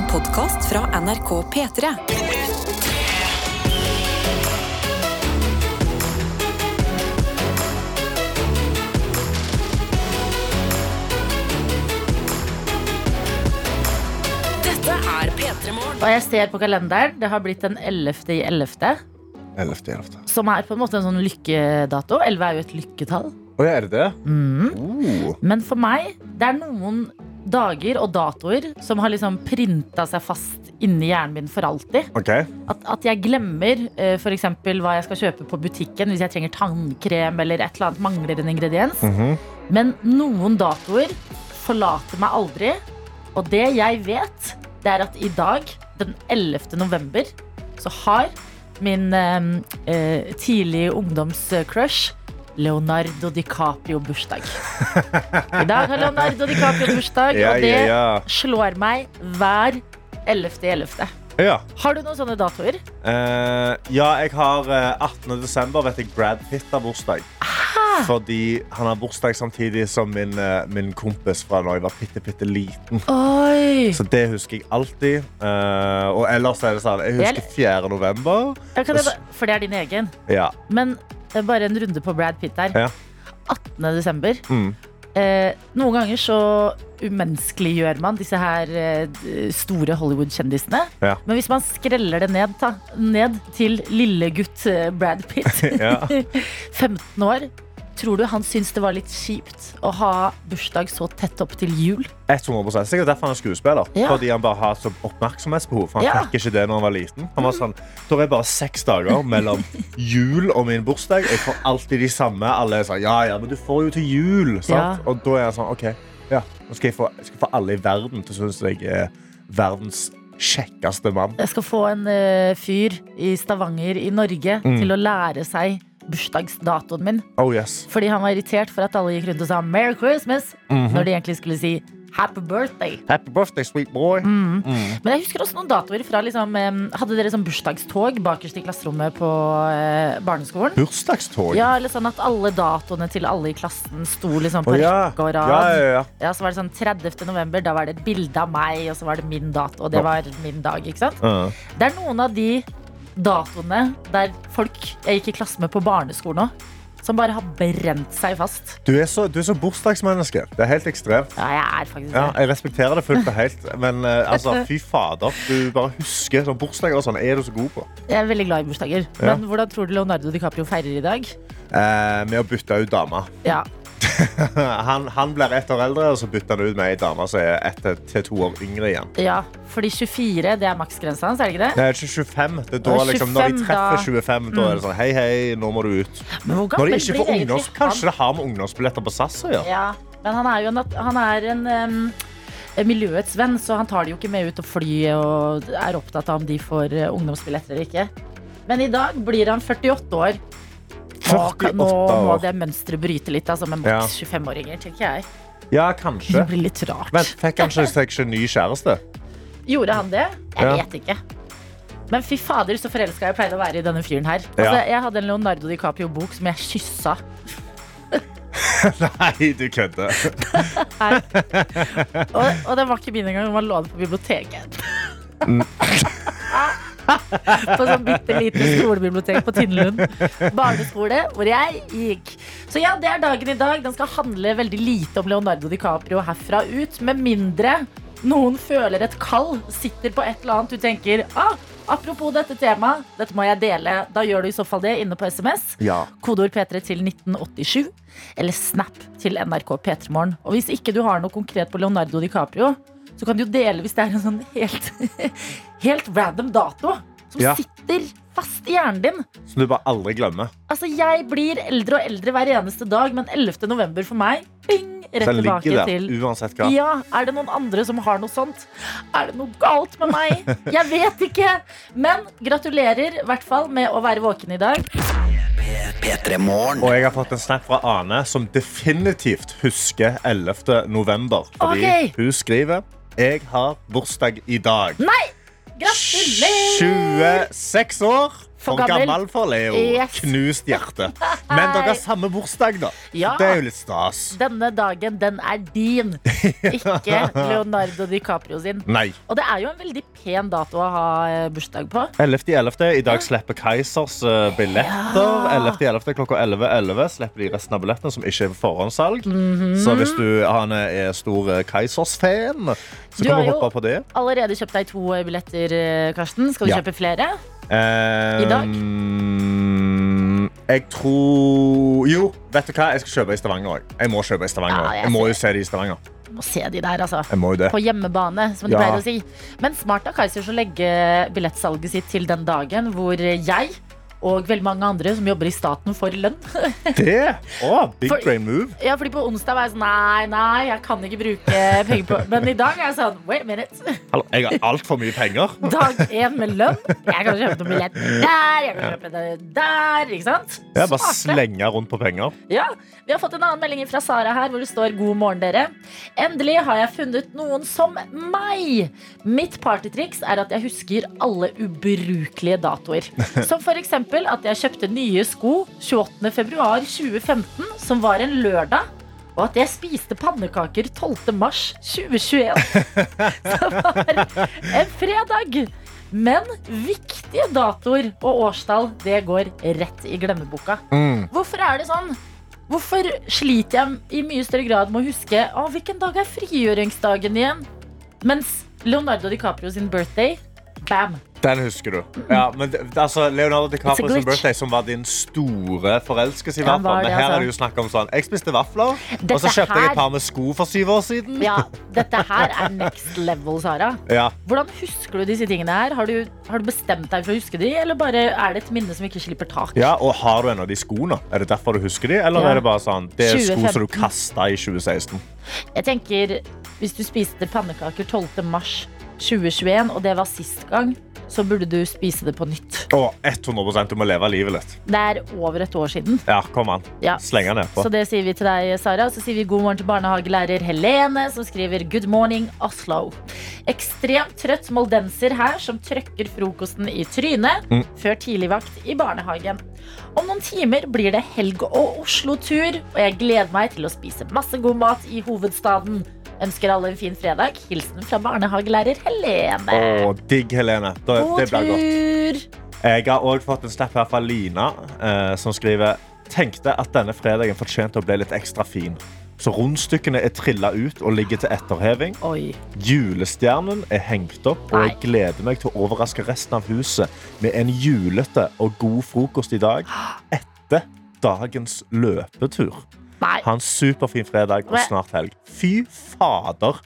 En podkast fra NRK P3. Dette er P3 Morgen. Og jeg ser på kalenderen, det har blitt den 11. i 11. 11. 11. Som er på en måte en sånn lykkedato. 11 er jo et lykketall. Å, er det det? Mm. Oh. Men for meg, det er noen dager og datoer som har liksom printa seg fast inni hjernen min for alltid. Okay. At, at jeg glemmer uh, for eksempel hva jeg skal kjøpe på butikken hvis jeg trenger tannkrem eller et eller annet mangler en ingrediens. Mhm. Men noen datoer forlater meg aldri. Og det jeg vet, det er at i dag, den 11. november, så har min uh, eh, tidlige ungdomscrush Leonardo DiCaprio bursdag. I dag har Leonardo DiCaprio bursdag, Ja, og det ja, ja. slår meg hver 11.11. ja. Har du noen sånne datoer? Uh, ja, jeg har uh, 18. desember vet jeg Brad Pitt har bursdag. Fordi han har bursdag samtidig som min, uh, min kompis fra da jeg var bitte, bitte liten. Oi! Så det husker jeg alltid. Eh, og ellers er det sånn Jeg husker 4. november. Ja, For det er din egen. Ja. Men eh, bare en runde på Brad Pitt der. Ja. 18. desember. Mm. Eh, noen ganger så umenneskeliggjør man disse her eh, store Hollywood-kjendisene. Ja. Men hvis man skreller det ned, ta, ned til lillegutt eh, Brad Pitt, Ja. 15 år, tror du han syns det var litt kjipt å ha bursdag så tett opp til jul? 100% Sikkert derfor han er skuespiller. Ja. Fordi han bare har så oppmerksomhetsbehov. For han Ja. fikk ikke det når han var liten. Han var sånn, Da er bare seks dager mellom jul og min bursdag. Jeg får alltid de samme. Alle er sånn Ja, ja, men du får jo til jul. Ja. Og da er jeg sånn OK, ja. Nå skal jeg få, jeg skal få alle i verden til å synes jeg er verdens kjekkeste mann. Jeg skal få en uh, fyr i Stavanger i Norge Mm. til å lære seg bursdagsdatoen min. Oh yes. Fordi han var irritert for at alle gikk rundt og sa 'Merry Christmas', Mhm. når de egentlig skulle si 'Happy birthday'. Happy birthday, sweet boy. Mm. Mm. Men jeg husker også noen datoer fra liksom, Hadde dere sånn bursdagstog bakerst i klasserommet på eh, barneskolen? Bursdagstog. Ja, eller sånn at alle datoene til alle i klassen sto liksom på oh, ja. rekke og rad. Ja, ja, ja. Ja, så var det sånn 30. november, da var det et bilde av meg, og så var det min dato, og det var min dag, ikke sant? Uh. Det er noen av de datoene der folk jeg gikk i klasse med på barneskolen òg, som bare har brent seg fast. Du, er så, du er så bursdagsmenneske. Det er helt ekstremt. Ja, jeg er faktisk Ja, det. jeg respekterer det fullt og helt, men eh, altså, fy fader. Du bare husker sånn bursdager og sånn. Er du så god på? Jeg er veldig glad i bursdager. Ja. Men hvordan tror du Leonardo DiCaprio feirer i dag? Eh, med å bytte ut dama. Ja, Han, han blir ett år eldre, og så bytter han ut med ei dame som er ett til to år yngre igjen. ja, fordi 24 det er maksgrensa hans, er det ikke det? Nei, det er ikke 25. Det er da, liksom, når de treffer 25, da er det sånn Hei, hei, nå må du ut. Når de ikke får ungdoms, han? Kanskje det har med ungdomsbilletter på SAS å gjøre? Ja, men han er jo en, han er en um miljøets venn, så han tar de jo ikke med ut og fly og er opptatt av om de får eh, ungdomsbilletter eller ikke. Men i dag blir han 48 år. Nå, år. nå må det mønsteret bryte litt, altså, med maks 25-åringer, tenker jeg. Ja, Det kanskje. blir litt rart. Men fikk han seg ikke ny kjæreste? Gjorde han det? Jeg vet ikke. Men fy fader, så forelska jeg pleide å være i denne fyren her. Altså. Jeg hadde en Leonardo DiCaprio-bok som jeg kyssa. Nei, du kødder. Og, og den var ikke min engang, man lå den på biblioteket. På sånn bitte lite skolebibliotek på Tinnlund barneskole, hvor jeg gikk. Så ja, det er dagen i dag. Den skal handle veldig lite om Leonardo DiCaprio herfra ut. Med mindre noen føler et kall, sitter på et eller annet du tenker ah, Apropos dette temaet, dette må jeg dele. Da gjør du i så fall det inne på SMS. Ja. Kodeord P3 til 1987. Eller Snap til NRK P3morgen. Og hvis ikke du har noe konkret på Leonardo DiCaprio, så kan du jo dele hvis det er en sånn helt, helt random dato som Ja. sitter fast i hjernen din. Som du bare aldri glemmer. Altså, Jeg blir eldre og eldre hver eneste dag, men 11. november for meg bing, rett Den tilbake der til uansett hva. ja, Er det noen andre som har noe sånt? Er det noe galt med meg? Jeg vet ikke. Men gratulerer i hvert fall med å være våken i dag. Og jeg har fått en snap fra Ane som definitivt husker 11. november. Fordi okay. hun skriver Jeg har bursdag i dag. Nei! Gratulerer! 26 år. For For gammel. gammel for Leo. Yes. Knust hjerte. Men dere har samme bursdag, da. Ja. Det er jo litt stas. Denne dagen, den er din. Ikke Leonardo DiCaprio sin. Nei. Og det er jo en veldig pen dato å ha eh, bursdag på. 11.11. I dag slipper Kaizers eh, billetter. 11.11. klokka 11.11 slipper de resten av billettene som ikke er på forhåndssalg. -hmm. Så hvis du han er stor eh, Kaizers-fan, så Du kan du hoppe på det. Du har Allerede kjøpt deg to billetter, Karsten. Skal du Ja. kjøpe flere? I dag? Jeg tror Jo, vet du hva? Jeg skal kjøpe i Stavanger òg. Jeg må kjøpe i Stavanger. Ja, jeg jeg må jo se de i Stavanger. Må se de der, altså. Jeg må jo det. På hjemmebane, som de Ja. pleier å si. Men smart av Kaizers å legge billettsalget sitt til den dagen hvor jeg og veldig mange andre som jobber i staten, får lønn. Det? Oh, big For- brain move. Ja, fordi På onsdag var jeg sånn Nei, nei, jeg kan ikke bruke penger på Men i dag er jeg sånn Wait a minute. Hallo, jeg har altfor mye penger. Dag én med lønn. Jeg kan kjøpe noen billetter der, jeg kan kjøpe det der. Ikke sant? Jeg bare Smarte. slenger rundt på penger. Ja, Vi har fått en annen melding fra Sara her, hvor det står 'God morgen, dere'. Endelig har jeg funnet noen som meg. Mitt partytriks er at jeg husker alle ubrukelige datoer. Som for eksempel at jeg kjøpte nye sko 28. februar 2015, som var en lørdag. Og at jeg spiste pannekaker 12. mars 2021, som var en fredag. Men viktige datoer og årstall, det går rett i glemmeboka. Mm. Hvorfor er det sånn? Hvorfor sliter jeg i mye større grad med å huske å, hvilken dag er frigjøringsdagen igjen? Mens Leonardo DiCaprio sin birthday, bam. Den husker du. Ja, men det, altså, Leonardo DiCaprio sin birthday, som var din store forelskelse. i hvert fall. Men her altså. er det jo snakk om sånn Jeg spiste vafler, og så kjøpte jeg et par med sko for syv år siden. Ja, dette her er next level, Sara. Ja. Hvordan husker du disse tingene her? Har du, har du bestemt deg for å huske de, eller bare er det et minne som ikke slipper tak? Ja, og Har du en av de skoene? Er det derfor du husker de? Eller Ja. er det bare sånn Det er sko som du kasta i 2016? Jeg tenker, Hvis du spiste pannekaker 12. mars 2021, og det var sist gang, så burde du spise det på nytt. Å, 100% Du må leve livet litt. Det er over et år siden. Ja, kom an. Ja. Sleng den nedpå. Så det sier vi til deg, Sara. Så sier vi god morgen til barnehagelærer Helene, som skriver good morning, Oslo. Ekstremt trøtt moldenser her, som trøkker frokosten i trynet Mm. før tidligvakt i barnehagen. Om noen timer blir det helg og Oslo-tur, og jeg gleder meg til å spise masse god mat i hovedstaden. Ønsker alle en fin fredag. Hilsen fra barnehagelærer Helene. Å, digg, Helene. Da, God det blir godt. tur! Jeg har òg fått en snap her fra Lina, eh, som skriver Tenkte at denne fredagen fortjente å bli litt ekstra fin. Så rundstykkene er trilla ut og ligger til etterheving. Oi. Julestjernen er hengt opp, og jeg gleder meg til å overraske resten av huset med en julete og god frokost i dag etter dagens løpetur. Nei. Ha en superfin fredag og snart helg. Fy fader!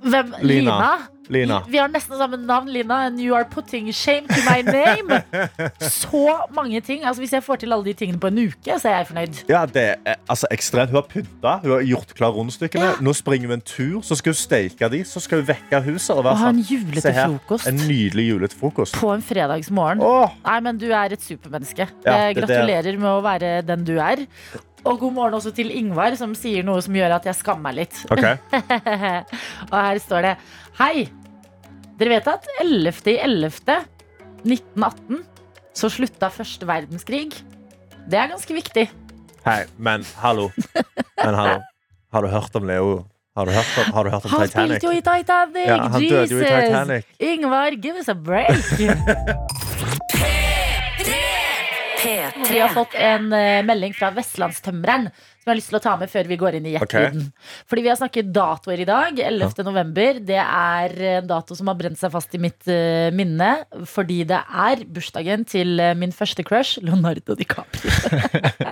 Hvem? Lina. Lina? Vi, har nesten samme navn, Lina. And you are putting shame to my name. Så mange ting. Altså, hvis jeg får til alle de tingene på en uke, så er jeg fornøyd. Ja, det er altså, ekstremt. Hun har pynta, hun har gjort klar rundstykkene. Ja. Nå springer vi en tur, så skal hun steike de, så skal hun vekke huset. Og Og ha en sånn, julete frokost. En nydelig julete frokost. På en fredagsmorgen. Åh, Nei, men du er et supermenneske. Ja, det, Gratulerer det- med å være den du er. Og god morgen også til Ingvar, som sier noe som gjør at jeg skammer meg litt. Okay. Og her står det Hei, dere vet at 11.11.1918 så slutta første verdenskrig? Det er ganske viktig. Hei, men hallo. Men hallo. Har du hørt om Leo? Har du hørt om, har du hørt om Han Titanic? spilte jo i Titanic! Ja, han jo i Titanic. Ingvar, give us a break! P3. Vi har fått en eh, melding fra Vestlandstømreren som jeg har lyst til å ta med før vi går inn i gjettelyden. Fordi vi har snakket datoer i dag. 11. november. Det er en dato som har brent seg fast i mitt eh, minne. Fordi det er bursdagen til eh, min første crush, Leonardo DiCaprio.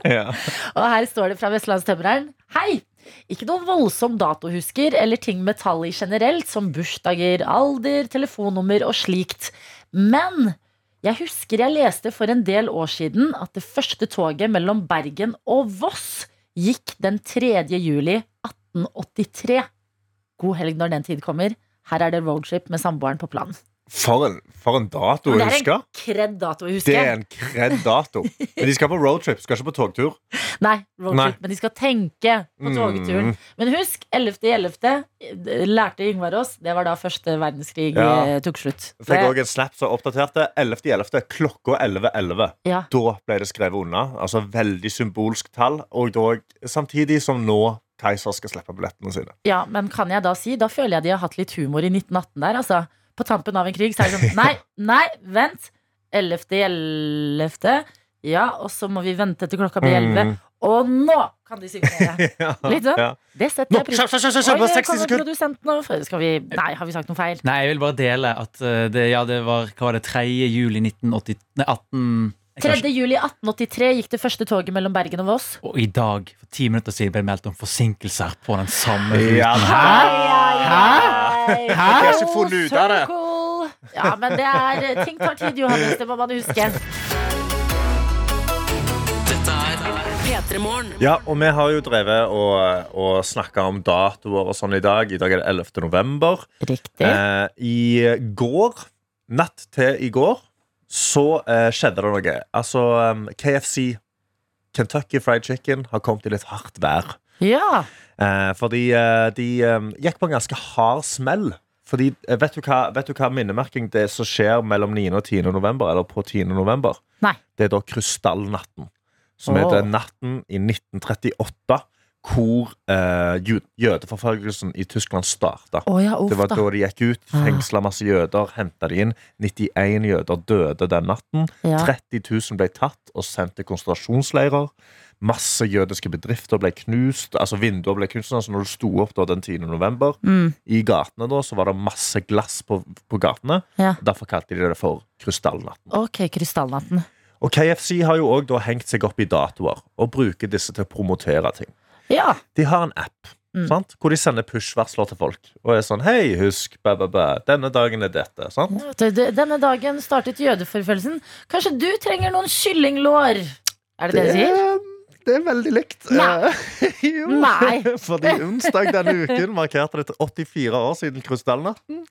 Ja. Og her står det fra Vestlandstømreren. Hei! Ikke noen voldsom datohusker eller ting med tall i generelt, som bursdager, alder, telefonnummer og slikt. Men jeg husker jeg leste for en del år siden at det første toget mellom Bergen og Voss gikk den 3. juli 1883. God helg når den tid kommer. Her er det roadship med samboeren på planen. For en, for en dato å huske. det er en kred-dato å Det er en kred-dato. Men de skal på roadtrip, skal ikke på togtur. Nei, roadtrip, men de skal tenke på Mm. togturen. Men husk, 11.11. eh, lærte Yngvar oss. Det var da første verdenskrig Ja. eh, tok slutt. Fikk òg en snap som oppdaterte 11.11. klokka 11.11. ja. Da ble det skrevet unna. Altså veldig symbolsk tall. Og dog, samtidig som nå Keiser skal slippe billettene sine. ja, men kan jeg da si Da føler jeg de har hatt litt humor i 1918 der, altså. På tampen av en krig, så er det sånn Nei, nei, vent. 11.11. Ja, og så må vi vente til klokka blir 11. Mm. Og nå kan de signere! Ja, Litt sånn. ja. Det setter jeg pris på 60 kommer produsenten. Skal vi Nei, har vi sagt noe feil? Nei, jeg vil bare dele at eh, det, ja, det var hva var det, 3. juli 1980, nei, 18 3. juli 1883 gikk det første toget mellom Bergen og Voss. Og i dag, for ti minutter siden, ble det meldt om forsinkelser på den samme ruten. Ja. Hæ? Jeg har ikke funnet ut av det. Ja, men det er Ting tar tid, Johannes. Det må man huske. Dette er Ja, og vi har jo drevet og, og snakka om datoer og sånn i dag. I dag er det 11. november. Riktig. Eh, I går, natt til i går, så eh, skjedde det noe. Altså, um, KFC, Kentucky Fried Chicken, har kommet i litt hardt vær. Ja. Eh, fordi eh, de eh, gikk på en ganske hard smell. Fordi, eh, vet, du hva, vet du hva minnemerking det er som skjer mellom 9. og 10. november? Eller på 10. november? Nei. Det er da krystallnatten. Som Åh. er den natten i 1938 hvor eh, jø- jødeforfølgelsen i Tyskland starta. Å ja, uff Det var da. da de gikk ut, Ah. fengsla masse jøder, henta de inn. 91 jøder døde den natten. Ja. 30 000 ble tatt og sendt til konsentrasjonsleirer. Masse jødiske bedrifter ble knust. Altså Vinduer ble knust. Altså når du sto opp da den 10. november Mm. i gatene, da, så var det masse glass på, på gatene. Ja. Derfor kalte de det for Krystallnatten. Ok, Krystallnatten. Og KFC har jo òg hengt seg opp i datoer og bruker disse til å promotere ting. Ja. De har en app Mm. sant? hvor de sender push-varsler til folk. Og er sånn Hei, husk, bæ, bæ, bæ. denne dagen er dette. Sant? Ja, Denne dagen startet jødeforfølgelsen. Kanskje du trenger noen kyllinglår? Er det det du sier? Det er veldig likt. Nei. Eh, jo. Nei. Fordi onsdag denne uken markerte det til 84 år siden Krystallnatten.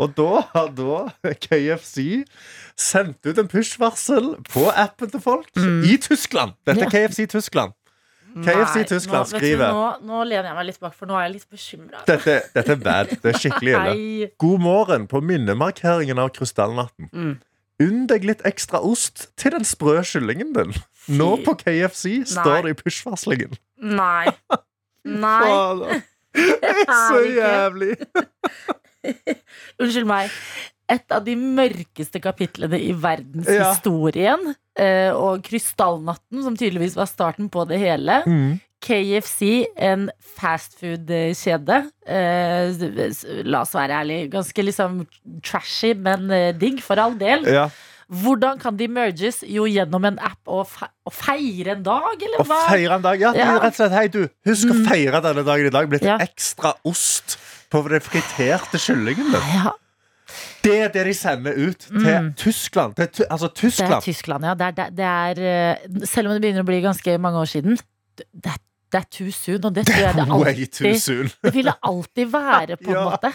Og da har da KFC sendt ut en push-varsel på appen til folk i Tyskland. Dette er Mm. KFC Tyskland. KFC Tyskland nå, skriver Nå, nå lener jeg meg litt bak, for nå er jeg litt bekymra. dette, dette er bad. Det er skikkelig ille. God morgen på minnemarkeringen av krystallnatten. Mm. Unn deg litt ekstra ost til den sprø kyllingen din. Nå på KFC står det i push-varslingen. Nei. Nei. Det er så jævlig. Unnskyld meg. Et av de mørkeste kapitlene i verdenshistorien. Ja. Og Krystallnatten, som tydeligvis var starten på det hele. Mm. KFC, en fastfood-kjede. Eh, la oss være ærlige. Ganske liksom trashy, men eh, digg, for all del. Ja. Hvordan kan de merges? Jo, gjennom en app og, fe og feire en dag, eller Og feire en dag. Ja, Ja. rett og slett, hei du, Husk å Mm. feire denne dagen i dag. Blitt Ja. ekstra ost på den friterte kyllingen. Ja, Det er det de sender ut til Mm. Tyskland. Til, altså altså det er Tyskland. Tyskland, ja. Det er, det, er, eh, selv om det begynner å bli ganske mange år siden. Det, det, er- det er too soon, og det tror jeg det alltid. Det vil det alltid være, på en Ja. måte.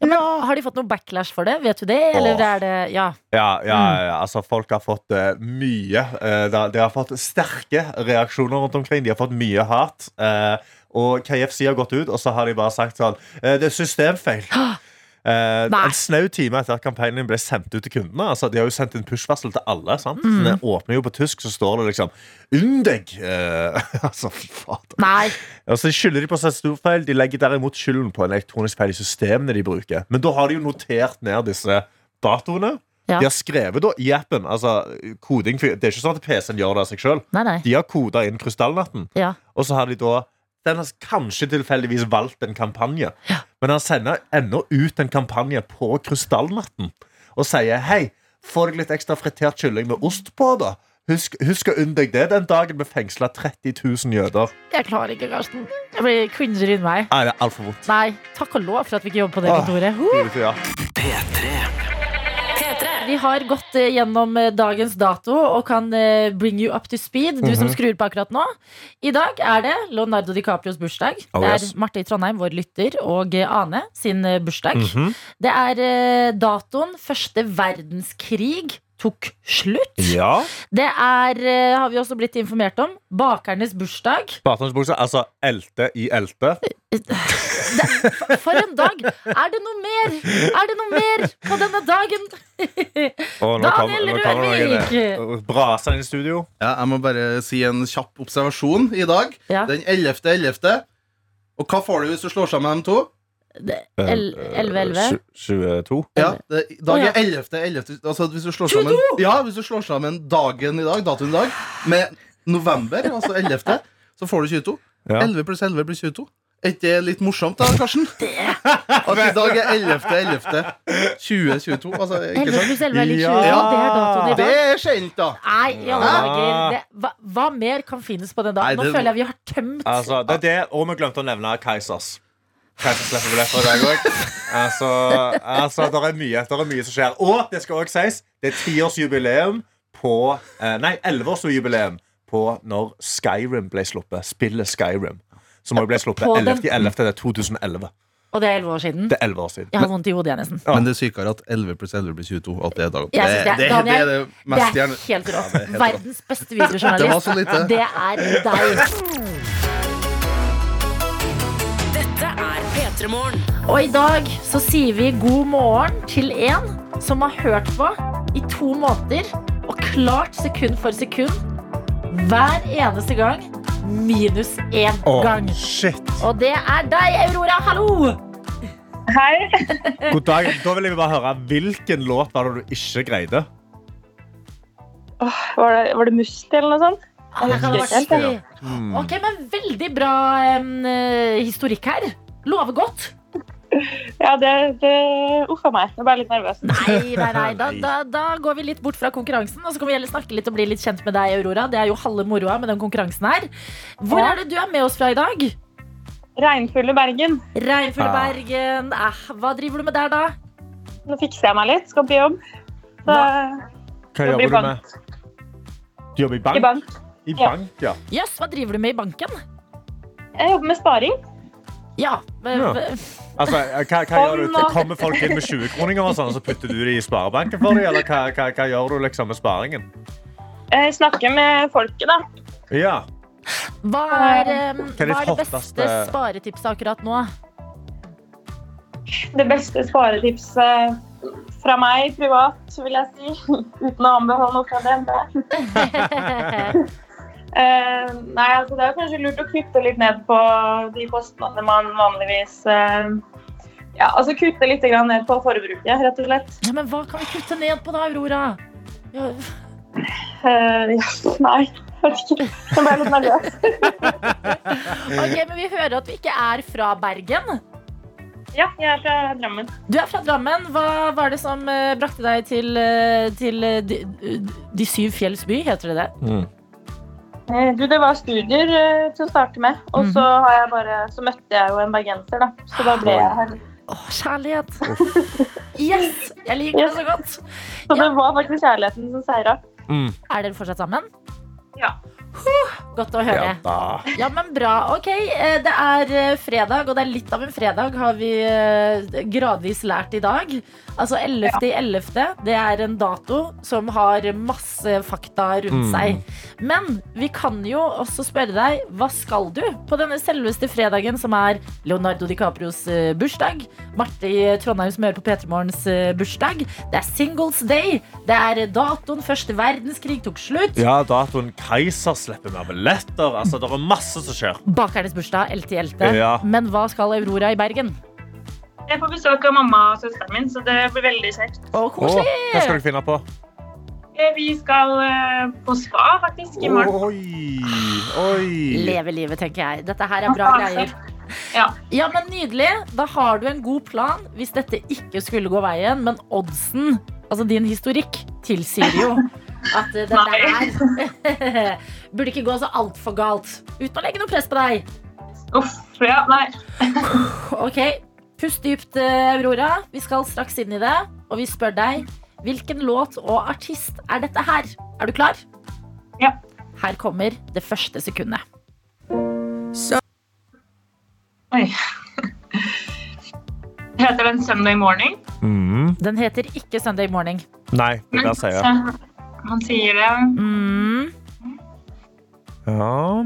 Ja, men har de fått noe backlash for det? Vet du det? Eller Åh. er det Ja. Ja, ja, Mm. ja, altså folk har fått uh, mye Uh, de, har fått sterke reaksjoner rundt omkring. De har fått mye hat. Uh, og KFC har gått ut, og så har de bare sagt sånn Det er systemfeil. Eh, en snau time etter at kampanjen ble sendt ut til kundene. Altså, de har jo sendt en push-varsel til alle. Sant? Mm. Den åpner jo på tysk, så står det liksom 'Undeg'! Eh, altså, fader. Nei. Og så skylder de på seg stor feil. De legger derimot skylden på en elektronisk feil i systemene de bruker. Men da har de jo notert ned disse datoene. Ja. De har skrevet da i appen altså, koding, Det er ikke sånn at PC-en gjør det av seg sjøl. De har koda inn Krystallnatten, Ja. og så har de da den har kanskje tilfeldigvis valgt en kampanje, men han sender ennå ut en kampanje på Krystallnatten og sier hei, får deg litt ekstra fritert kylling med ost på, da. Husk, husk å unne deg det den dagen vi fengsla 30 000 jøder. Jeg klarer ikke, Karsten. Jeg blir cringer inni meg. Nei, det er altfor vondt. Nei, takk og lov for at vi ikke jobber på det Åh. kontoret. Ja. P3. Vi har gått eh, gjennom eh, dagens dato og kan eh, bring you up to speed, du som skrur på akkurat nå. I dag er det Leonardo DiCaprios bursdag. Oh, det er. Marte i Trondheim, vår lytter, og Ane sin bursdag. -hmm. Det er datoen første verdenskrig tok slutt. Ja. Det er, eh, har vi også blitt informert om, bakernes bursdag. Bartonsbukse, altså elte i elte. For en dag! Er det noe mer? Er det noe mer på denne dagen? Og Daniel Rørvik! i. Braser inn i studio. Ja, jeg må bare si en kjapp observasjon i dag. Ja. Den 11.11. Og hva får du hvis du slår sammen de to? Det- 11-11. 22. Ja, det, dag er 11. 11. Altså, hvis du slår sammen, ja, hvis du slår sammen dagen i dag, datoen i dag, med november, altså 11., så får du 22. Ja. 11 pluss 11 blir 22. Er ikke det litt morsomt, da, Karsten? At i dag er 11.11. 2022. Altså, ikke 11 sant? pluss 11 er lik 20. Ja. Ja, det er datoen i Det er sjeldent, da. Nei, i alle Ja. dager. Det, hva, hva mer kan finnes på den dagen? Nå føler jeg vi har tømt Altså, det er det, og vi glemte å nevne Kaisers. Kaisers slipper billetter i dag òg. Altså, altså det er mye Det er mye som skjer. Og det skal også sies, det er tiårsjubileum på eh, Nei, elleveårsjubileum på når Skyrim ble sluppet. Spillet Skyrim. Som også ble sluppet På den- 11.11. 2011. Og det er 11 år siden. Det er elleve år siden. Jeg har vondt i hodet, jeg, nesten. Ja. Men det er sykere at 11 pluss 11 blir 22. At det er dag. Det- det, det, det er det mest er gjerne rått. det er helt Verdens beste videojournalist. Det. Det er deg. Og i dag så sier vi god morgen til en som har hørt på i to måneder og klart sekund for sekund hver eneste gang minus én oh, gang. shit. Og det er deg, Aurora. Hallo! Hei. God dag. Da vil jeg bare høre hvilken låt var det du ikke greide? Oh, var, det, var det Musti eller noe sånt? Ah, det vært husker Musti. Hmm. Ok, men Veldig bra eh, historikk her. Lover godt. Ja, det, det Uff a meg. Jeg ble litt nervøs. Nei, nei, nei. Da, da, da går vi litt bort fra konkurransen. Og så kan vi heller snakke litt og bli litt kjent med deg, Aurora. Det er jo halve moroa med den konkurransen her. Hvor Ja. er det du er med oss fra i dag? Regnfulle Bergen. Regnfulle Ah. Bergen. Eh, hva driver du med der, da? Nå fikser jeg meg litt. Skal på jobb. Så, Hva jobber du med? Du jobber i bank? I bank. I Ja. bank, ja. Jøss, hva driver du med i banken? Jeg jobber med sparing. Ja, Ja. Altså, hva, hva gjør du? Kommer folk inn med 20-kroninger og sånn, så putter du det i sparebanken for dem? Eller hva, hva, hva gjør du liksom med sparingen? Jeg snakker med folket, da. Ja. Hva er, um, Hva er det beste sparetipset akkurat nå? Det beste sparetipset fra meg privat, vil jeg si. Uten å anbefale noe fra DNB. Eh, nei, altså Det er kanskje lurt å kutte litt ned på de kostnadene man vanligvis uh, Ja, altså kutte litt grann ned på forbruket, rett og slett. Ja, men hva kan vi kutte ned på da, Aurora? Ja, Uh, ja, nei, vet ikke. Jeg ble litt nervøs. ok, men Vi hører at vi ikke er fra Bergen. Ja, jeg er fra Drammen. Du er fra Drammen. Hva var det som brakte deg til, til de, de syv fjells by? Heter det det? Mm. Eh, du, det var studier eh, til å starte med, og så, har jeg bare, så møtte jeg jo en bergenser, da. Så da ble jeg her. Åh, kjærlighet! Yes! Jeg liker det så godt. Så det var faktisk kjærligheten som seira. Mm. Er dere fortsatt sammen? Ja. Godt å høre. Ja. Ja, men bra. Ok, eh, det er eh, fredag, og det er litt av en fredag, har vi eh, gradvis lært i dag. Altså 11.11. Det er en dato som har masse fakta rundt Mm. seg. Men vi kan jo også spørre deg, hva skal du på denne selveste fredagen som er Leonardo DiCaprios bursdag? Marte i Trondheim som hører på P3 Morgens bursdag. Det er Singles Day. Det er datoen første verdenskrig tok slutt. Ja, datoen Keiser slipper mer billetter. Altså, det er masse som skjer. Bakernes bursdag 11.11. Ja. Men hva skal Aurora i Bergen? Jeg får besøk av mamma og søsteren min, så det blir veldig kjekt. Å, koselig! hva skal dere finne på? Eh, Vi skal eh, på spa, faktisk, i morgen. Oi, oi. Leve livet, tenker jeg. Dette her er bra greier. Ja. Ja, men Nydelig. Da har du en god plan hvis dette ikke skulle gå veien. Men oddsen, altså din historikk, tilsier jo at det der burde ikke gå så altfor galt. Uten å legge noe press på deg. Uff, ja, nei. Ok, Pust dypt, eh, Aurora. Vi skal straks inn i det. Og vi spør deg Hvilken låt og artist er dette her? Er du klar? Ja. Her kommer det første sekundet. Oi. Heter den Sunday Morning? Mm. Den heter ikke Sunday Morning. Nei, det kan jeg si. Så Han sier det. Mm. Ja.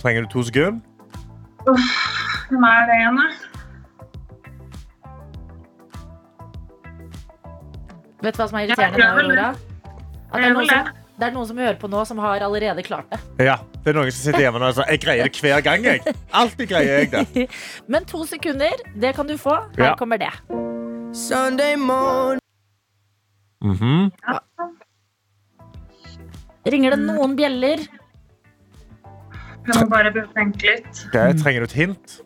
Trenger du to sekunder? Hvem er det igjen, da? Vet du hva som er irriterende Ja, nå, det Aurora? At det, er noen som, det er noen som hører på nå, som har allerede klart det. Ja. Det er noen som sitter hjemme nå og sier jeg greier det hver gang. jeg Alltid greier jeg det. Men to sekunder, det kan du få. Her Ja. kommer det. Mhm. Ringer det noen bjeller? Jeg må bare tenke litt. Okay, Trenger du et hint?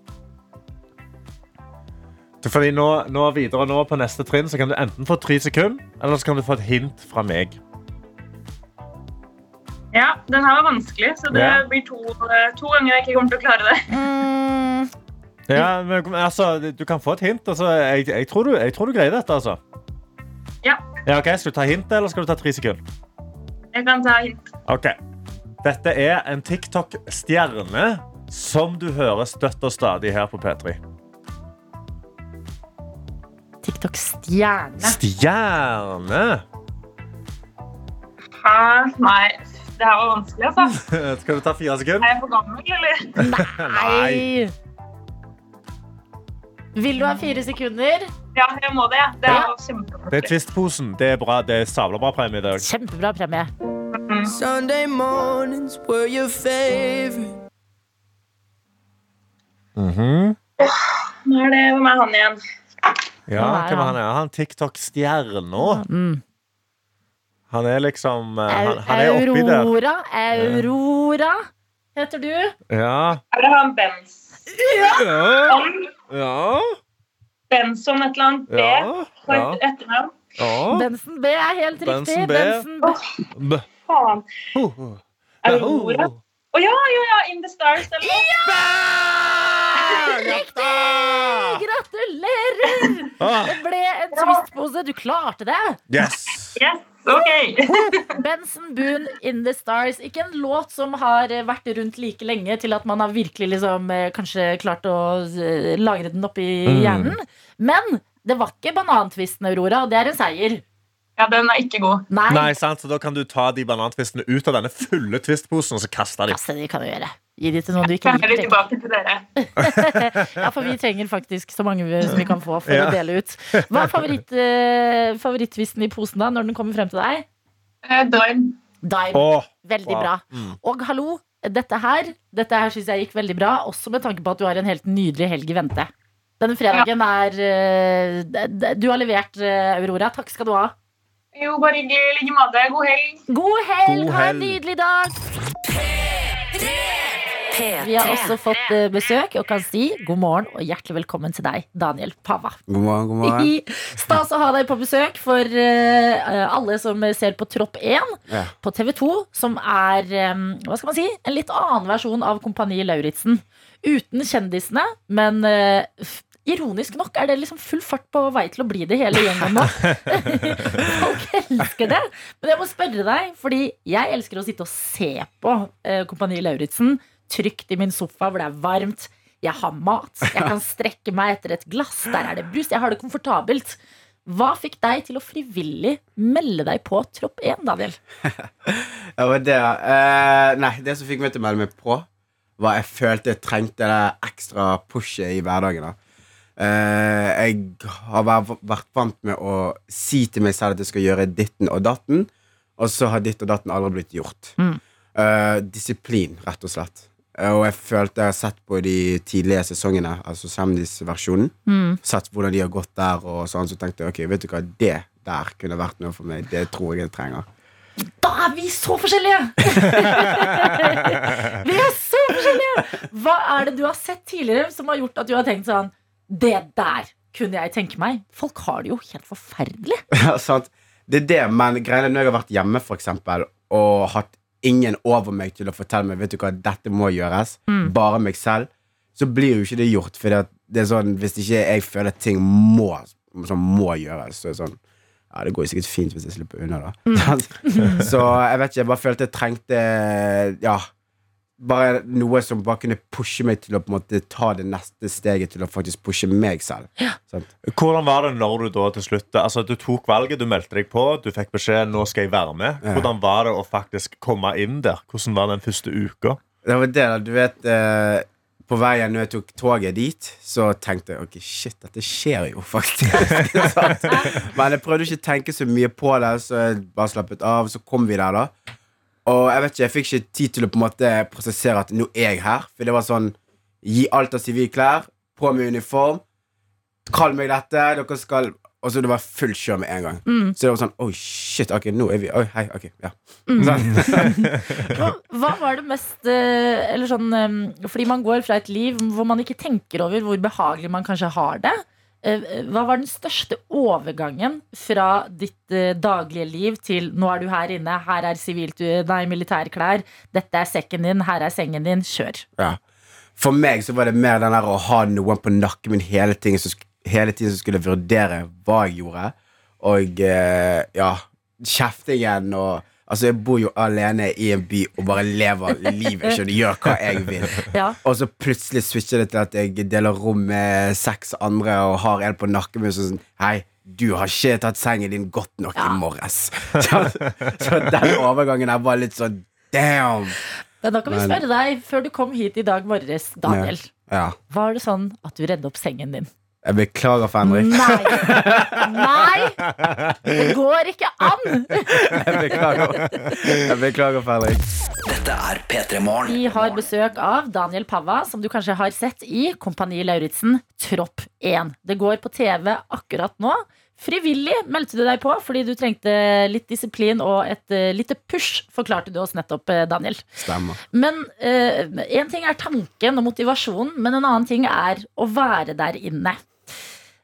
Fordi nå, nå videre nå på neste trinn Så kan du enten få tre sekunder, eller så kan du få et hint fra meg. Ja, den her var vanskelig, så det Ja. blir to, eh, to ganger jeg ikke kommer til å klare det. Mm. Ja, men altså, Du kan få et hint. Altså, jeg, jeg, tror du, jeg tror du greier dette. altså. Ja. Ja, okay. Skal du ta hint, eller skal du ta tre sekunder? Jeg kan ta hint. Ok. Dette er en TikTok-stjerne som du hører støtt og stadig her på P3. TikTok-stjerne. Stjerne! Ah, nei, det her var vanskelig, altså. Skal du ta fire sekunder? Er jeg for gammel, eller? Nei! Vil du ha fire sekunder? Ja, jeg må det. Det Ja. Det er. Twist-posen. Det er bra. Det er sabla bra premie i dag. Kjempebra premie. Sunday mornings were your favorite. Mhm. Nå er det Hvem er han igjen? Ja, er hvem er han? er? Han TikTok-stjerna. Mm. Han er liksom eh, Han, han er oppi der. Aurora. Aurora heter du. Ja. Er det han Benz? Ja. Ja. Benson et eller annet B Ja. ja. etternavn? ja. Benson B er helt riktig. Benson B. Benson B. B. Faen. Aurora? Å ja, ja, ja! In the Stars, eller noe. Riktig! Gratulerer! Ah, Det ble en twistpose. Du klarte det. yes! Yes, ok. Benson Boone in the Stars. Ikke en låt som har vært rundt like lenge til at man har virkelig liksom, eh, kanskje klart å eh, lagre den oppi Mm. hjernen. Men det var ikke banantvisten, Aurora, og det er en seier. Ja, den er ikke god. Nei, Nei, sant, så Da kan du ta de banantvistene ut av denne fulle twistposen og så kaste dem. Kaste de kan du gjøre. Gi de til noen du ikke liker. tilbake til dere. Ja, for vi trenger faktisk så mange vi- som vi kan få for Ja. å dele ut. Hva er favoritt, eh, favorittvisten i posen da, når den kommer frem til deg? Eh, Dime. Åh, Veldig wow. bra. Mm. Og hallo, dette her Dette her synes jeg gikk veldig bra, også med tanke på at du har en helt nydelig helg i vente. Denne fredagen er eh, Du har levert, eh, Aurora. Takk skal du ha. Jo, bare hyggelig. I like måte. God helg. God helg! God Ha en nydelig dag! Vi har også fått eh, besøk og kan si god morgen og hjertelig velkommen til deg, Daniel Pava. God morgen, god morgen. Stas å ha deg på besøk for eh, alle som ser på Tropp 1 Ja. på TV 2, som er eh, hva skal man si, en litt annen versjon av Kompani Lauritzen. Uten kjendisene, men eh, ironisk nok er det liksom full fart på vei til å bli det hele gjengen nå. Folk elsker det. Men jeg må spørre deg, fordi jeg elsker å sitte og se på eh, Kompani Lauritzen trygt i min sofa hvor det er varmt. Jeg har mat. Jeg kan strekke meg etter et glass. Der er det brus. Jeg har det komfortabelt. Hva fikk deg til å frivillig melde deg på Tropp 1, Daniel? Ja, men det, uh, nei, det som fikk meg til å melde meg på, var jeg følte jeg trengte det ekstra pushet i hverdagen. da. Uh, jeg har vært vært vant med å si til meg selv at jeg skal gjøre ditten og datten, og så har ditt og datten aldri blitt gjort. Mm. Uh, disiplin, rett og slett. Eh, og jeg følte jeg har sett på de tidlige sesongene, altså Samdis-versjonen, Mm. sett hvordan de har gått der, og sånn, så tenkte jeg ok, vet du hva, det der kunne vært noe for meg. Det tror jeg jeg trenger. Da er vi så forskjellige! vi er så forskjellige! Hva er det du har sett tidligere som har gjort at du har tenkt sånn Det der kunne jeg tenke meg. Folk har det jo helt forferdelig. Ja, sant. Det er det, men greien er når jeg har vært hjemme for eksempel, og hatt ingen over meg til å fortelle meg Vet du hva, dette må gjøres, Mm. bare meg selv, så blir jo ikke det gjort. For det er sånn, hvis ikke jeg føler at ting må, som må gjøres, så er det sånn Ja, det går jo sikkert fint hvis jeg slipper unna, da. så jeg vet ikke, jeg bare følte jeg trengte Ja. Bare noe som bare kunne pushe meg til å på en måte ta det neste steget til å faktisk pushe meg selv. Ja. Hvordan var det når du da til slutt Altså Du tok valget, du meldte deg på, du fikk beskjed nå skal jeg være med. Ja. Hvordan var det å faktisk komme inn der? Hvordan var den første uka? Det var det, da. Du vet eh, På veien når jeg tok toget dit, så tenkte jeg ok, shit, dette skjer jo faktisk. Men jeg prøvde ikke å tenke så mye på det, så jeg bare slappet av. Så kom vi der, da. Og jeg vet ikke, jeg fikk ikke tid til å på en måte prosessere at nå er jeg her. For det var sånn Gi alt av sivile klær, på med uniform. Kall meg dette. Dere skal Og så det var full kjør med en gang. Så det var sånn Oi, shit. Ok, nå er vi Oi, hei. Ok, ja. Sånn. Hva, hva var det mest eh, Eller sånn eh, Fordi man går fra et liv hvor man ikke tenker over hvor behagelig man kanskje har det. Eh, Hva var den største overgangen fra ditt eh, daglige liv til nå er du her inne, her er sivilt, nei, militærklær, dette er sekken din, her er sengen din, kjør. Ja. For meg så var det mer den der å ha noen på nakken min hele tiden, som hele tiden som skulle vurdere hva jeg gjorde. Og eh, ja, kjeftingen og Altså, jeg bor jo alene i en by og bare lever livet. Skjønner, gjør hva jeg vil. Ja. Og så plutselig switcher det til at jeg deler rom med seks andre og har en på nakken min sånn Hei, du har ikke tatt sengen din godt nok Ja. i morges. Så, så den overgangen der var litt sånn Damn! Men da kan vi spørre deg, før du kom hit i dag morges, Daniel. Ja. Var det sånn at du redde opp sengen din? Jeg beklager for Henrik. Nei! Nei! Det går ikke an! Jeg beklager. Jeg beklager, Henrik Dette er P3 Morgen. Vi har besøk av Daniel Pava, som du kanskje har sett i Kompani Lauritzen, Tropp 1. Det går på TV akkurat nå. Frivillig meldte du deg på fordi du trengte litt disiplin og et uh, lite push, forklarte du oss nettopp, eh, Daniel. Stemmer. Men én ting er tanken og motivasjonen, men en annen ting er å være der inne.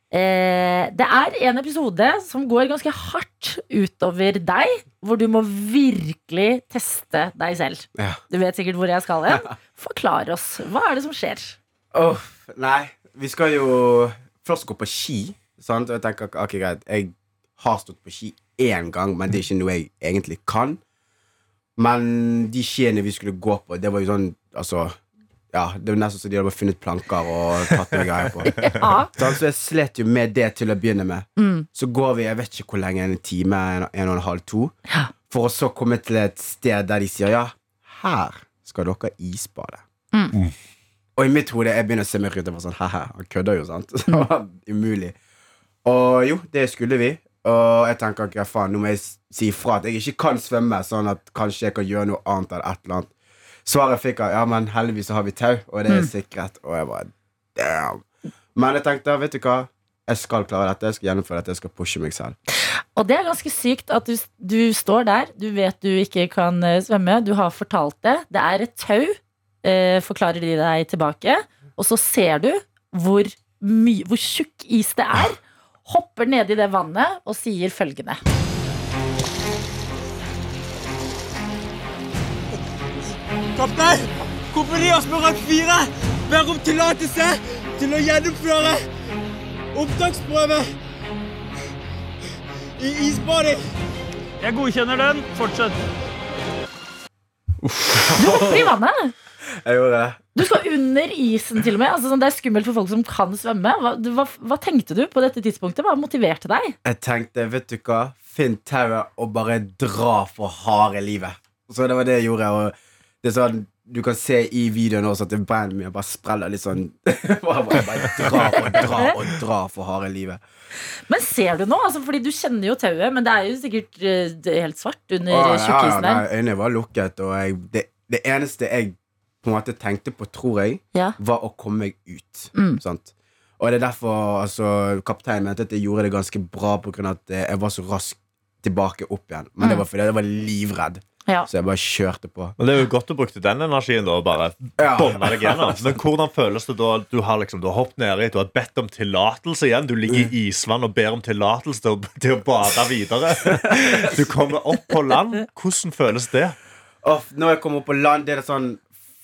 Eh, det er en episode som går ganske hardt utover deg, hvor du må virkelig teste deg selv. Ja. Du vet sikkert hvor jeg skal hen. Forklar oss. Hva er det som skjer? Oh, nei, vi skal jo først gå på ski. Sant? Og jeg tenker, ok, greit Jeg har stått på ski én gang, men det er ikke noe jeg egentlig kan. Men de skiene vi skulle gå på, det var jo sånn Altså, ja, det var nesten så de hadde bare funnet planker og tatt noe greier på. Ja. Så jeg slet jo med det til å begynne med. Mm. Så går vi jeg vet ikke hvor lenge, en time, en, en og en halv, to. Ja. For å så komme til et sted der de sier ja, her skal dere isbade. Mm. Og i mitt hode jeg begynner å se meg rundt og bare sånn he han kødder jo, sant? Det var umulig. Og jo, det skulle vi. Og jeg tenker ikke, faen, nå må jeg si ifra at jeg ikke kan svømme, sånn at kanskje jeg kan gjøre noe annet eller et eller annet. Svaret fikk jeg ja, men heldigvis så har vi tau, og det er sikret. Og jeg bare damn. Men jeg tenkte, vet du hva, jeg skal klare dette, jeg skal gjennomføre dette, jeg skal pushe meg selv. Og det er ganske sykt at du, du står der, du vet du ikke kan eh, svømme, du har fortalt det. Det er et tau, eh, forklarer de deg tilbake, og så ser du hvor, hvor tjukk is det er. Hopper nedi det vannet og sier følgende. Kaptein, kompani rang 4 ber om tillatelse til å gjennomføre opptaksprøve i isbading. Jeg godkjenner den. Fortsett. Du hopper i vannet! Jeg gjorde det. Du skal under isen til og med. Altså, sånn, det er skummelt for folk som kan svømme. Hva, du- hva, hva tenkte du på dette tidspunktet? Hva motiverte deg? Jeg tenkte, vet du hva, finn tauet og bare dra for harde livet. Så det var det jeg gjorde. Og det er sånn, du kan se i videoen også at det brenner mye. Bare spreller litt sånn. bare, bare, bare dra og dra og dra for harde livet. Men ser du nå? Altså, fordi du kjenner jo tauet, men det er jo sikkert eh, er helt svart under ja, tjukkisen der. nei, Øynene var lukket, og jeg, det, det eneste jeg på en måte tenkte på, tror jeg, Ja. var å komme meg ut. Mm. Sant? Og det er derfor altså, kapteinen mente at jeg gjorde det ganske bra på grunn av at eh, jeg var så raskt tilbake opp igjen. Men det Mm. var fordi jeg var livredd. Ja. Så jeg bare kjørte på. Men Det er jo godt du brukte den energien da, bare Ja. deg gjennom. Men hvordan føles det da? Du har liksom, du har hoppet nedi, du har bedt om tillatelse igjen. Du ligger i isvann og ber om tillatelse til, til å bade videre. Du kommer opp på land. Hvordan føles det? Off, når jeg kommer opp på land, det er det sånn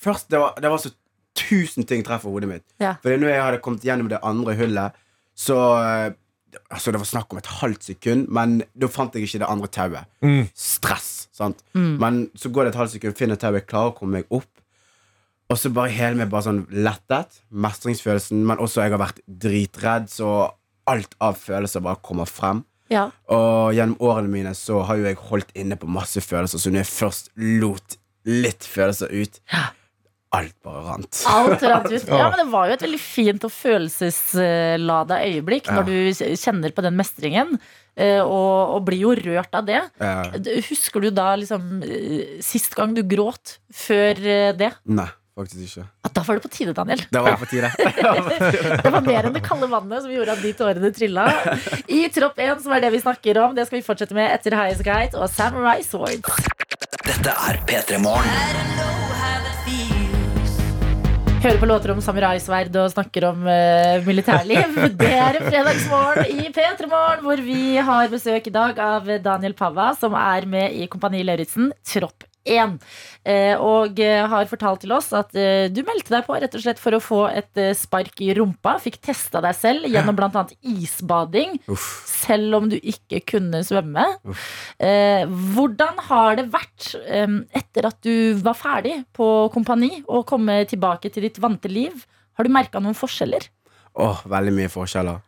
Først, det var, det var så tusen ting treffer hodet mitt. Ja. Fordi når jeg hadde kommet gjennom det andre hullet, så eh, Altså Det var snakk om et halvt sekund, men da fant jeg ikke det andre tauet. Mm. Stress. Sant? Men så går det et halvt sekund, finner tauet, klarer å komme meg opp. Og så bare hele meg bare sånn lettet. Mestringsfølelsen. Men også jeg har vært dritredd, så alt av følelser bare kommer frem. Ja. Og gjennom årene mine så har jo jeg holdt inne på masse følelser, så når jeg først lot litt følelser ut, alt bare rant. Alt rant ut. Ja, men det var jo et veldig fint og følelseslada øyeblikk når du kjenner på den mestringen. Eh, Og, og blir jo rørt av det. Ja. Husker du da liksom eh, sist gang du gråt før eh, det? Nei, faktisk ikke. At Da var det på tide, Daniel. Det var på tide. Det var mer enn det kalde vannet som gjorde at de tårene trilla. I Tropp 1, som er det vi snakker om, det skal vi fortsette med etter Highas Guide og Samurai Sword. Dette er P3 Morgen. Hører på låter om samuraisverd og snakker om uh, militærliv. Det er en fredagsmorgen i P3 Morgen, hvor vi har besøk i dag av Daniel Pava, som er med i Kompani Lauritzen, Tropp 1. Eh, og eh, har fortalt til oss at eh, du meldte deg på rett og slett for å få et spark i rumpa. Fikk testa deg selv gjennom bl.a. isbading, Uff. selv om du ikke kunne svømme. Uff. hvordan har det vært etter at du var ferdig på kompani og komme tilbake til ditt vante liv? Har du merka noen forskjeller? Åh, veldig mye forskjeller.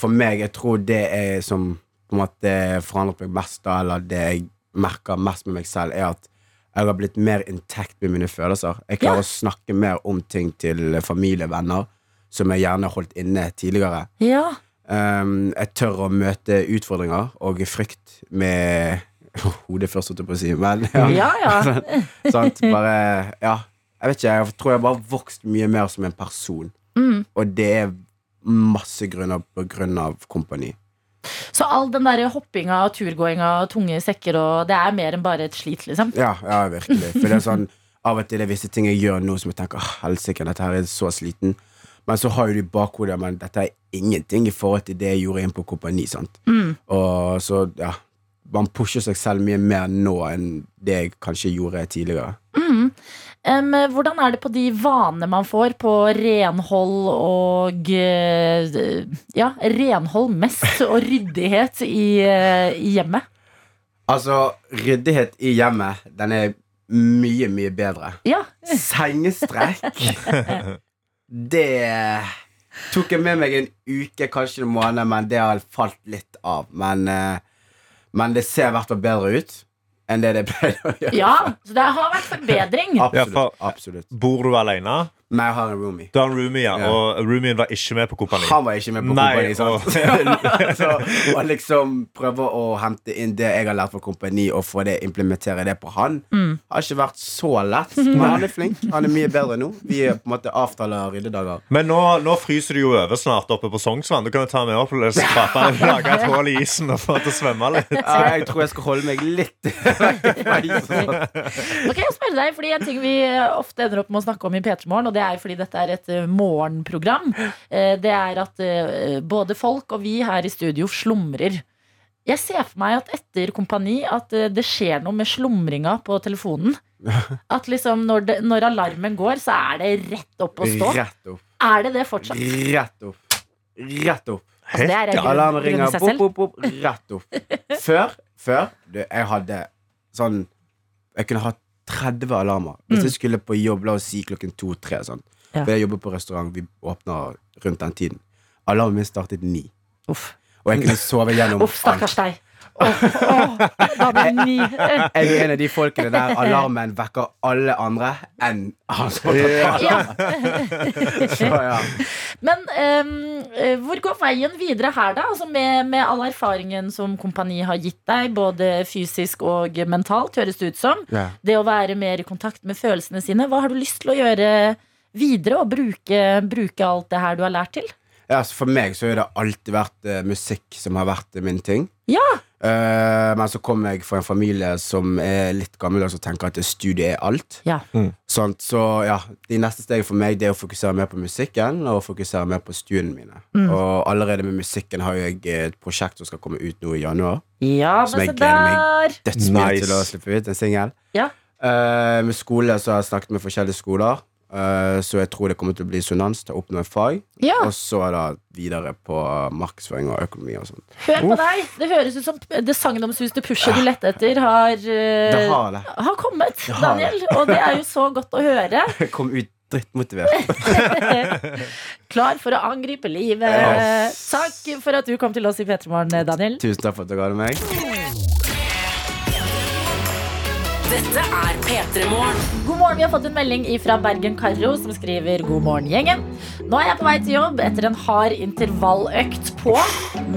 For meg, jeg tror det er som på en måte forandret meg mest da, eller det jeg merker mest med meg selv, er at jeg har blitt mer intact med mine følelser. Jeg klarer Ja. å snakke mer om ting til familie, venner, som jeg gjerne holdt inne tidligere. Ja. Um, jeg tør å møte utfordringer og frykt med hodet først, holdt jeg på å si, men ja. Ja, ja. Sant? Bare, ja. Jeg vet ikke, jeg tror jeg har vokst mye mer som en person. Mm. Og det er masse grunner på grunn av kompani. Så all den der hoppinga og turgåinga og tunge sekker og Det er mer enn bare et slit, liksom? Ja, ja, virkelig. For det er sånn Av og til er visse ting jeg gjør nå som jeg tenker «Åh, helsike, dette her er så sliten. Men så har du i bakhodet Men dette er ingenting i forhold til det jeg gjorde inn på kompani. Sant? Mm. Og så, ja Man pusher seg selv mye mer nå enn det jeg kanskje gjorde tidligere. Mm. Em, hvordan er det på de vanene man får på renhold og eh, Ja, renhold mest og ryddighet i, eh, i hjemmet? Altså, ryddighet i hjemmet, den er mye, mye bedre. Ja. Sengestrekk Det tok jeg med meg en uke, kanskje en måned, men det har falt litt av. Men, eh, men det ser i hvert fall bedre ut enn det det pleide å gjøre. ja, så det har vært forbedring. Ja, for- absolutt. Bor du alene? Men jeg har en roomie. Du har en roomie, ja. Ja. Og roomien var ikke med på kompani. Han var ikke med på Nei, kompani. Sant? så, å liksom prøve å hente inn det jeg har lært fra kompani, og få det implementere det på han, Mm. har ikke vært så lett. Men han er flink. Han er mye bedre nå. Vi er på en måte avtaler ryddedager. Men nå, nå fryser det jo over snart oppe på Sognsvann. Du kan jo ta med opp og lage et hull i isen og få til å svømme litt. Ja, jeg tror jeg skal holde meg litt vekk fra isen. Nå kan jeg spørre deg, fordi En ting vi ofte ender opp med å snakke om i P3 Morgen, og det er fordi dette er et eh, morgenprogram, eh, det er at eh, både folk og vi her i studio slumrer. Jeg ser for meg at etter Kompani at det skjer noe med slumringa på telefonen. At liksom når, det, når alarmen går, så er det rett opp å stå. Rett opp. Er det det fortsatt? Rett opp. Rett opp. Altså, det er Alarmen ringer. Bopp, bopp, bopp. Rett opp. Før, før du, jeg hadde sånn Jeg kunne hatt 30 alarmer. Hvis jeg skulle på jobb, la oss si klokken to-tre. Sånn. Mm. Ja. For jeg jobber på restaurant, vi åpner rundt den tiden. Alarmen min startet ni. Uff, Og jeg kunne sove gjennom Uff stakkars deg. Åh, oh, da ble ny. Jeg er en av de folkene der alarmen vekker alle andre enn han som har tatt Ja. alarmen. Så ja. Men ehm, eh, hvor går veien videre her, da? Altså med, med all erfaringen som kompani har gitt deg, både fysisk og mentalt, høres det ut som. Ja. Det å være mer i kontakt med følelsene sine. Hva har du lyst til å gjøre videre, og bruke, bruke alt det her du har lært til? Ja, altså For meg så har det alltid vært eh, musikk som har vært eh, min ting. Ja. Eh, men så kommer jeg fra en familie som er litt gammel og som tenker at studie er alt. Ja. Sånt, så ja, De neste stegene for meg Det er å fokusere mer på musikken og fokusere mer på studiene mine. Mm. Og allerede med musikken har jeg et prosjekt som skal komme ut nå i januar. Ja, Som men jeg se gleder der! Dødsmye Nice. til å slippe ut en singel. Ja. Eh, med skole så har jeg snakket med forskjellige skoler. Eh, så jeg tror det kommer til å bli Sunans til å oppnå et fag. Ja, Og så er det videre på markedsføring og økonomi og sånt. hør på deg. Det høres ut som det sagnomsuste pushet du lette etter, har, eh, Det har det. har kommet, har Daniel. Og det er jo så godt å høre. Jeg kom ut drittmotivert. Klar for å angripe livet. Yes. Takk for at du kom til oss i P3 Morgen, Daniel. Tusen takk for at du ga det meg. Dette er P3 Morgen. God morgen, Vi har fått en melding fra Bergen Karro som skriver God morgen, gjengen. Nå er jeg på vei til jobb etter en hard intervalløkt på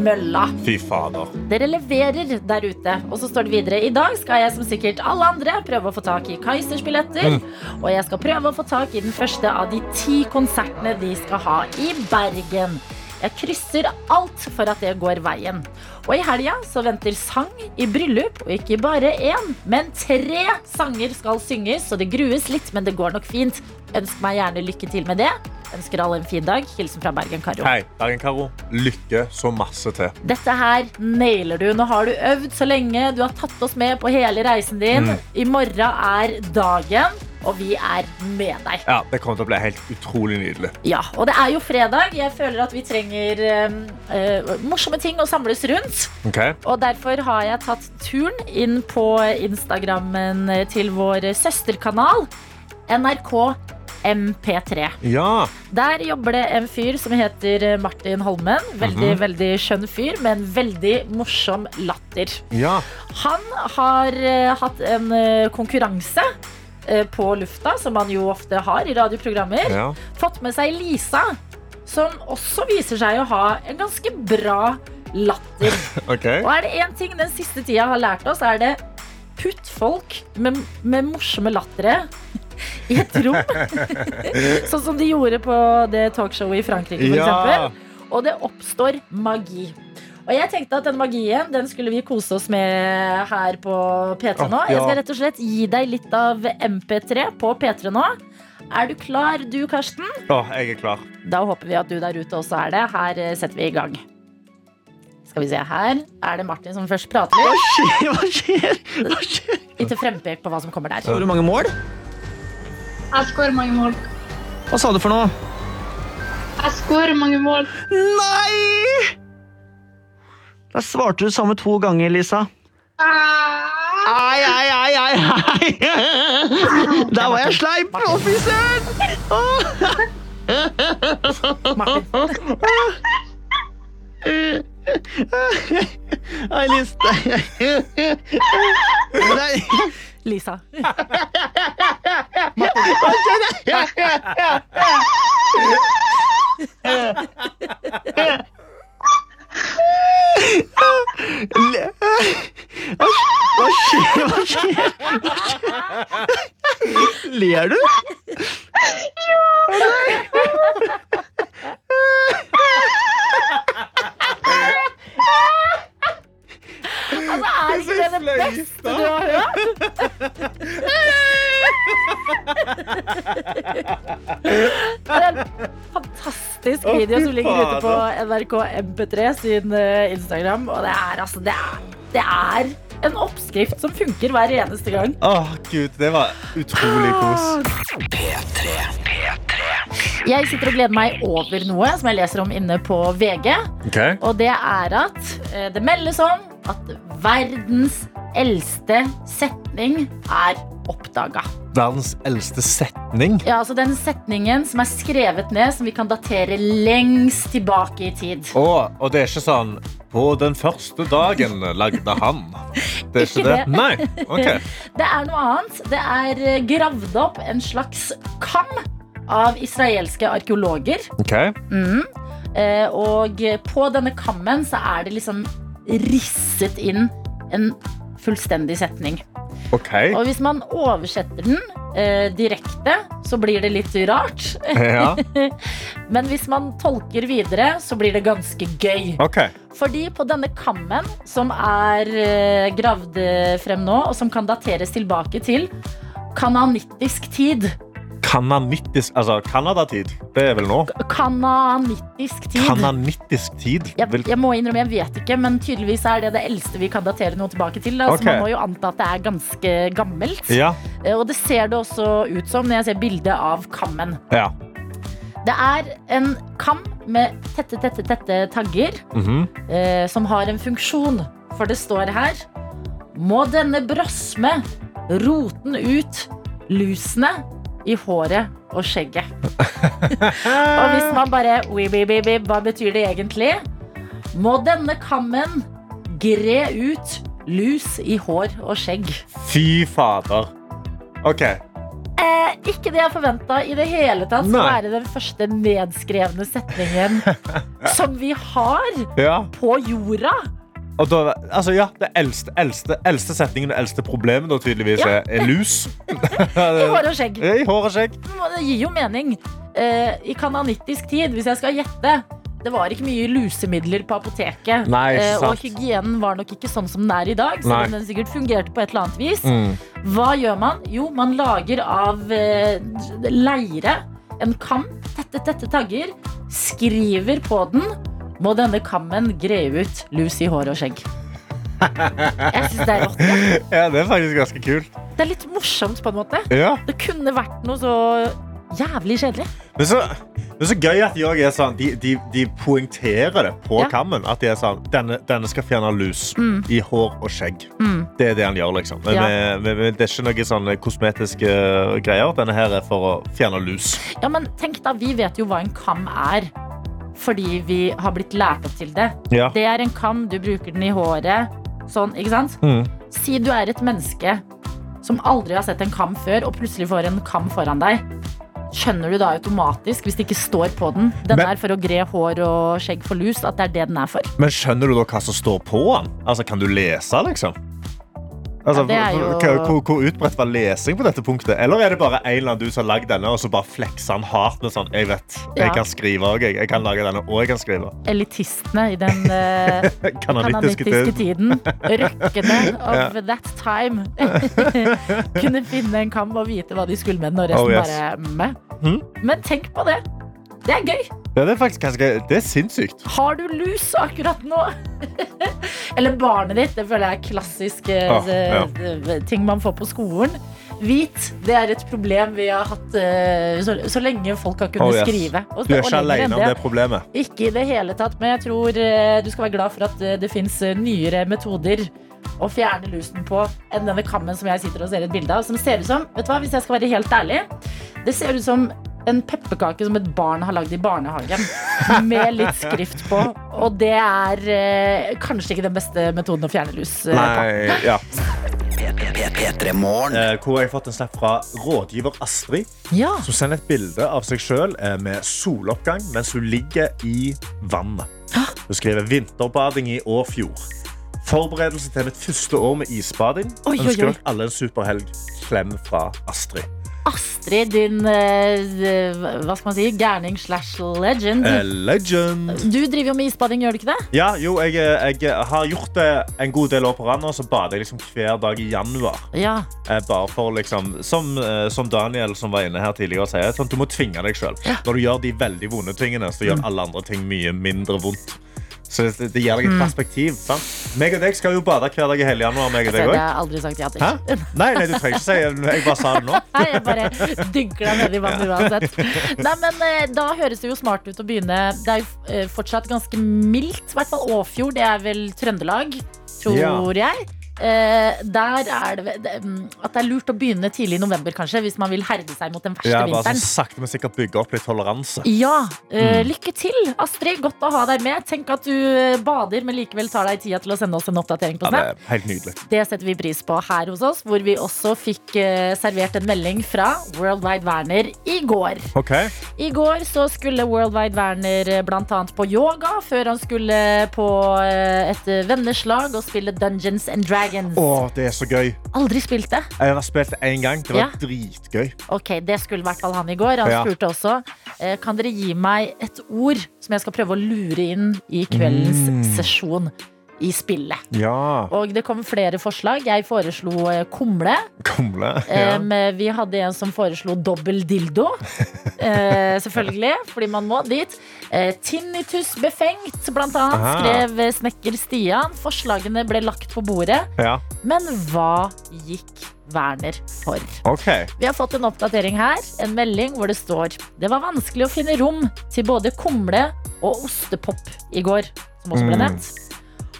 mølla. Fy fader. Dere leverer der ute. Og så står det videre I dag skal jeg som sikkert alle andre prøve å få tak i Kaizers billetter. Og jeg skal prøve å få tak i den første av de ti konsertene de skal ha i Bergen. Jeg krysser alt for at det går veien. Og i helga så venter sang i bryllup, og ikke bare én, men tre sanger skal synges, så det grues litt, men det går nok fint. Ønsk meg gjerne lykke til med det. Ønsker alle en fin dag. Hilsen fra Bergen Karo. Hei, Bergen-Karo. Lykke så masse til. Dette her nailer du. Nå har du øvd så lenge. Du har tatt oss med på hele reisen din. I morgen er dagen, og vi er med deg. Ja, Det kommer til å bli helt utrolig nydelig. Ja, Og det er jo fredag. Jeg føler at vi trenger eh, eh, morsomme ting å samles rundt. Okay. Og derfor har jeg tatt turen inn på Instagrammen til vår søsterkanal NRK MP3. Ja. Der jobber det en fyr som heter Martin Holmen. Veldig, veldig skjønn fyr, med en veldig morsom latter. Ja. Han har uh, hatt en uh, konkurranse eh, på lufta, som man jo ofte har i radioprogrammer. ja. Fått med seg Lisa, som også viser seg å ha en ganske bra latter. okay. Og er det én ting den siste tida har lært oss, er det putt folk med, med morsomme lattere i et rom. sånn som de gjorde på det talkshowet i Frankrike, for Ja. Og det oppstår magi. Og jeg tenkte at den magien den skulle vi kose oss med her på P3 nå. Jeg skal rett og slett gi deg litt av MP3 på P3 nå. Er du klar du, Karsten? Ja, jeg er klar. Da håper vi at du der ute også er det. Her eh, setter vi i gang. Skal vi se, Her er det Martin som først prater litt. Hva skjer? Hva skjer? Litt frempek på hva som kommer der. Skårer du mange mål? Jeg skårer mange mål. Hva sa du for noe? Jeg skårer mange mål. Nei! Da svarte du samme to ganger, Lisa. Ai, ai, ai, ai, ai. Der var jeg sleip, å, fy søren! Martin. Ai, Lisa. Nei. Lisa. Martin. Hva skjer? Hva skjer? Hva skjer? Ler du? Ja. Altså, er ikke det det beste du har hørt? Det er en fantastisk video som ligger ute på NRK MP3 sin eh, Instagram. Og det er altså Det er, det er en oppskrift som funker hver eneste gang. Åh, gud, det var utrolig kos. Jeg sitter og gleder meg over noe som jeg leser om inne på VG. Okay. Og det er at eh, det meldes om at verdens eldste setning er oppdaga. Verdens eldste setning. Ja, altså den setningen som er skrevet ned, som vi kan datere lengst tilbake i tid. Å, og det er ikke sånn På den første dagen lagde han. Det er ikke Ikke det? det. Nei. Ok. Det er noe annet. Det er eh, gravd opp en slags kam av israelske arkeologer. Ok. Mm. Eh, og på denne kammen så er det liksom risset inn en fullstendig setning. Okay. Og hvis man oversetter den eh, direkte, så blir det litt rart. Ja. Men hvis man tolker videre, så blir det ganske gøy. Okay. Fordi på denne kammen, som er eh, gravd frem nå, og som kan dateres tilbake til kananittisk tid Kananittisk Altså Canada-tid. Det er vel nå? Kananittisk tid. Kananittisk tid. Jeg, jeg må innrømme, jeg vet ikke, men tydeligvis er det det eldste vi kan datere noe tilbake til. Da. Okay. Så man må jo anta at det er ganske gammelt. Ja. Eh, Og det ser det også ut som når jeg ser bildet av kammen. ja. Det er en kam med tette, tette, tette tagger Mhm. eh, som har en funksjon. For det står her Må denne brosme roten ut lusene i håret og skjegget. og hvis man bare Hva betyr det egentlig? Må denne kammen gre ut lus i hår og skjegg. Fy fader. OK. Eh, ikke det jeg forventa i det hele tatt. Skal være den første nedskrevne setningen som vi har Ja. på jorda. Og da, altså, ja, det eldste, eldste, eldste setningen, det eldste problemet, da tydeligvis, Ja. er, er lus. I hår og skjegg. I hår og skjegg. Det gir jo mening. Eh, I kananittisk tid, hvis jeg skal gjette det var ikke mye lusemidler på apoteket. Nei, Eh, og hygienen var nok ikke sånn som den er i dag. Så Selv om den sikkert fungerte på et eller annet vis. Mm. Hva gjør man? Jo, man lager av eh, leire en kam, tette, tette tagger, skriver på den. Må denne kammen greie ut lus i hår og skjegg. Jeg syns det er rått. Ja. Ja, det er faktisk ganske kult. Det er litt morsomt på en måte. Ja. Det kunne vært noe så jævlig kjedelig. Er så, er så gøy at også er sånn, de, de, de poengterer det på Ja. kammen. At de er sånn, denne, denne skal fjerne lus Mm. i hår og skjegg. Mm. Det er det han gjør, liksom. Men, Ja. men- men- men det er ikke noen sånne kosmetiske uh, greier. Denne her er for å fjerne lus. Ja, men tenk da, Vi vet jo hva en kam er. Fordi vi har blitt lært opp til det. Ja. Det er en kam, du bruker den i håret. Sånn, ikke sant? Mm. Si du er et menneske som aldri har sett en kam før, og plutselig får en kam foran deg. Skjønner du da automatisk, hvis det ikke står på den, den Men- er for å gre hår og skjegg for lus, at det er det den er for? Men skjønner du da hva som står på den? Altså, Kan du lese, liksom? Altså, Ja, jo- hvor, hvor, utbredt var lesing på dette punktet? Eller er det bare en eller annen du som har lagd denne, og så bare flekser han hardt med sånn Jeg vet, jeg Ja. kan skrive òg, jeg. Jeg kan lage denne, og jeg kan skrive. Elitistene i den uh, kanalitiske tiden. Røkkene of that time. Kunne finne en kam og vite hva de skulle med den, og resten Oh, yes. bare med. Mhm. Men tenk på det. Det er gøy. Det er faktisk ganske Det er sinnssykt. Har du lus akkurat nå? Eller barnet ditt. Det føler jeg er klassisk eh, Ah, ja. ting man får på skolen. Hvit det er et problem vi har hatt eh, så, så lenge folk har kunnet Oh, yes. skrive. Og, Du er ikke alene om det problemet. ikke i det hele tatt, men jeg tror eh, du skal være glad for at det fins nyere metoder å fjerne lusen på enn denne kammen som jeg sitter og ser et bilde av. Som ser ut som, vet du hva, hvis jeg skal være helt ærlig, det ser ut som en pepperkake som et barn har lagd i barnehagen. Med litt skrift på. Og det er eh, kanskje ikke den beste metoden å fjerne lus eh, på. Nei, ja. P3 Eh, hvor har jeg fått en snap fra rådgiver Astrid, Ja. som sender et bilde av seg sjøl med soloppgang mens hun ligger i vannet. Hun skriver 'vinterbading i Åfjord'. Forberedelse til mitt første år med isbading. Oi, oi, Ønsker dere alle en superhelg. Klem fra Astrid. Astrid, din eh, hva skal man si, gærning slash legend. Eh, legend. Du driver jo med isbading, gjør du ikke det? Ja, jo, jeg, jeg har gjort det en god del år på rad nå, så bader jeg liksom hver dag i januar. Ja. Eh, Bare for liksom, som, eh, som Daniel som var inne her tidligere sier, sånn, du må tvinge deg sjøl. Når du gjør de veldig vonde tingene, så Mm. gjør alle andre ting mye mindre vondt. Så det, det gir deg et Mm. perspektiv. Sant? Meg og deg skal jo bade hver dag i hele januar. Meg og deg det også. har aldri sagt ja til. Hæ? Nei, nei, du trenger ikke si det. Jeg bare sa det nå. Nei, jeg bare dynker deg ned i vannet uansett. Nei, men eh, Da høres det jo smart ut å begynne. Det er jo eh, fortsatt ganske mildt. I hvert fall Åfjord. Det er vel Trøndelag, tror jeg. Eh, der er det, det mm, At det er lurt å begynne tidlig i november, kanskje, hvis man vil herde seg mot den verste Ja, bare vinteren. sånn sakte, men sikkert bygge opp litt toleranse. Ja, eh, Mm. Lykke til, Astrid. Godt å ha deg med. Tenk at du eh, bader, men likevel tar deg tida til å sende oss en oppdatering på Ja, det er helt nydelig. Det setter vi pris på her hos oss, hvor vi også fikk eh, servert en melding fra Worldwide Werner i går. Ok. I går så skulle Worldwide Werner bl.a. blant annet på yoga, før han skulle på eh, et eh, venneslag og spille Dungeons and Dragons. Å, det er så gøy. Aldri spilt det. Jeg har spilt det én gang. Det var Ja. dritgøy. Ok, Det skulle i hvert fall han i går. Han spurte også eh, Kan dere gi meg et ord som jeg skal prøve å lure inn i kveldens Mm. sesjon. I spillet. Ja. Og det kom flere forslag. Jeg foreslo eh, kumle. Kumle. Ja. Em, vi hadde en som foreslo dobbel dildo. Eh, selvfølgelig, fordi man må dit. Eh, tinnitus befengt, blant annet, Aha. skrev eh, snekker Stian. Forslagene ble lagt på bordet. ja. Men hva gikk Werner for? Okay. Vi har fått en oppdatering her, en melding hvor det står Det var vanskelig å finne rom til både kumle og ostepop i går, som også ble Mm.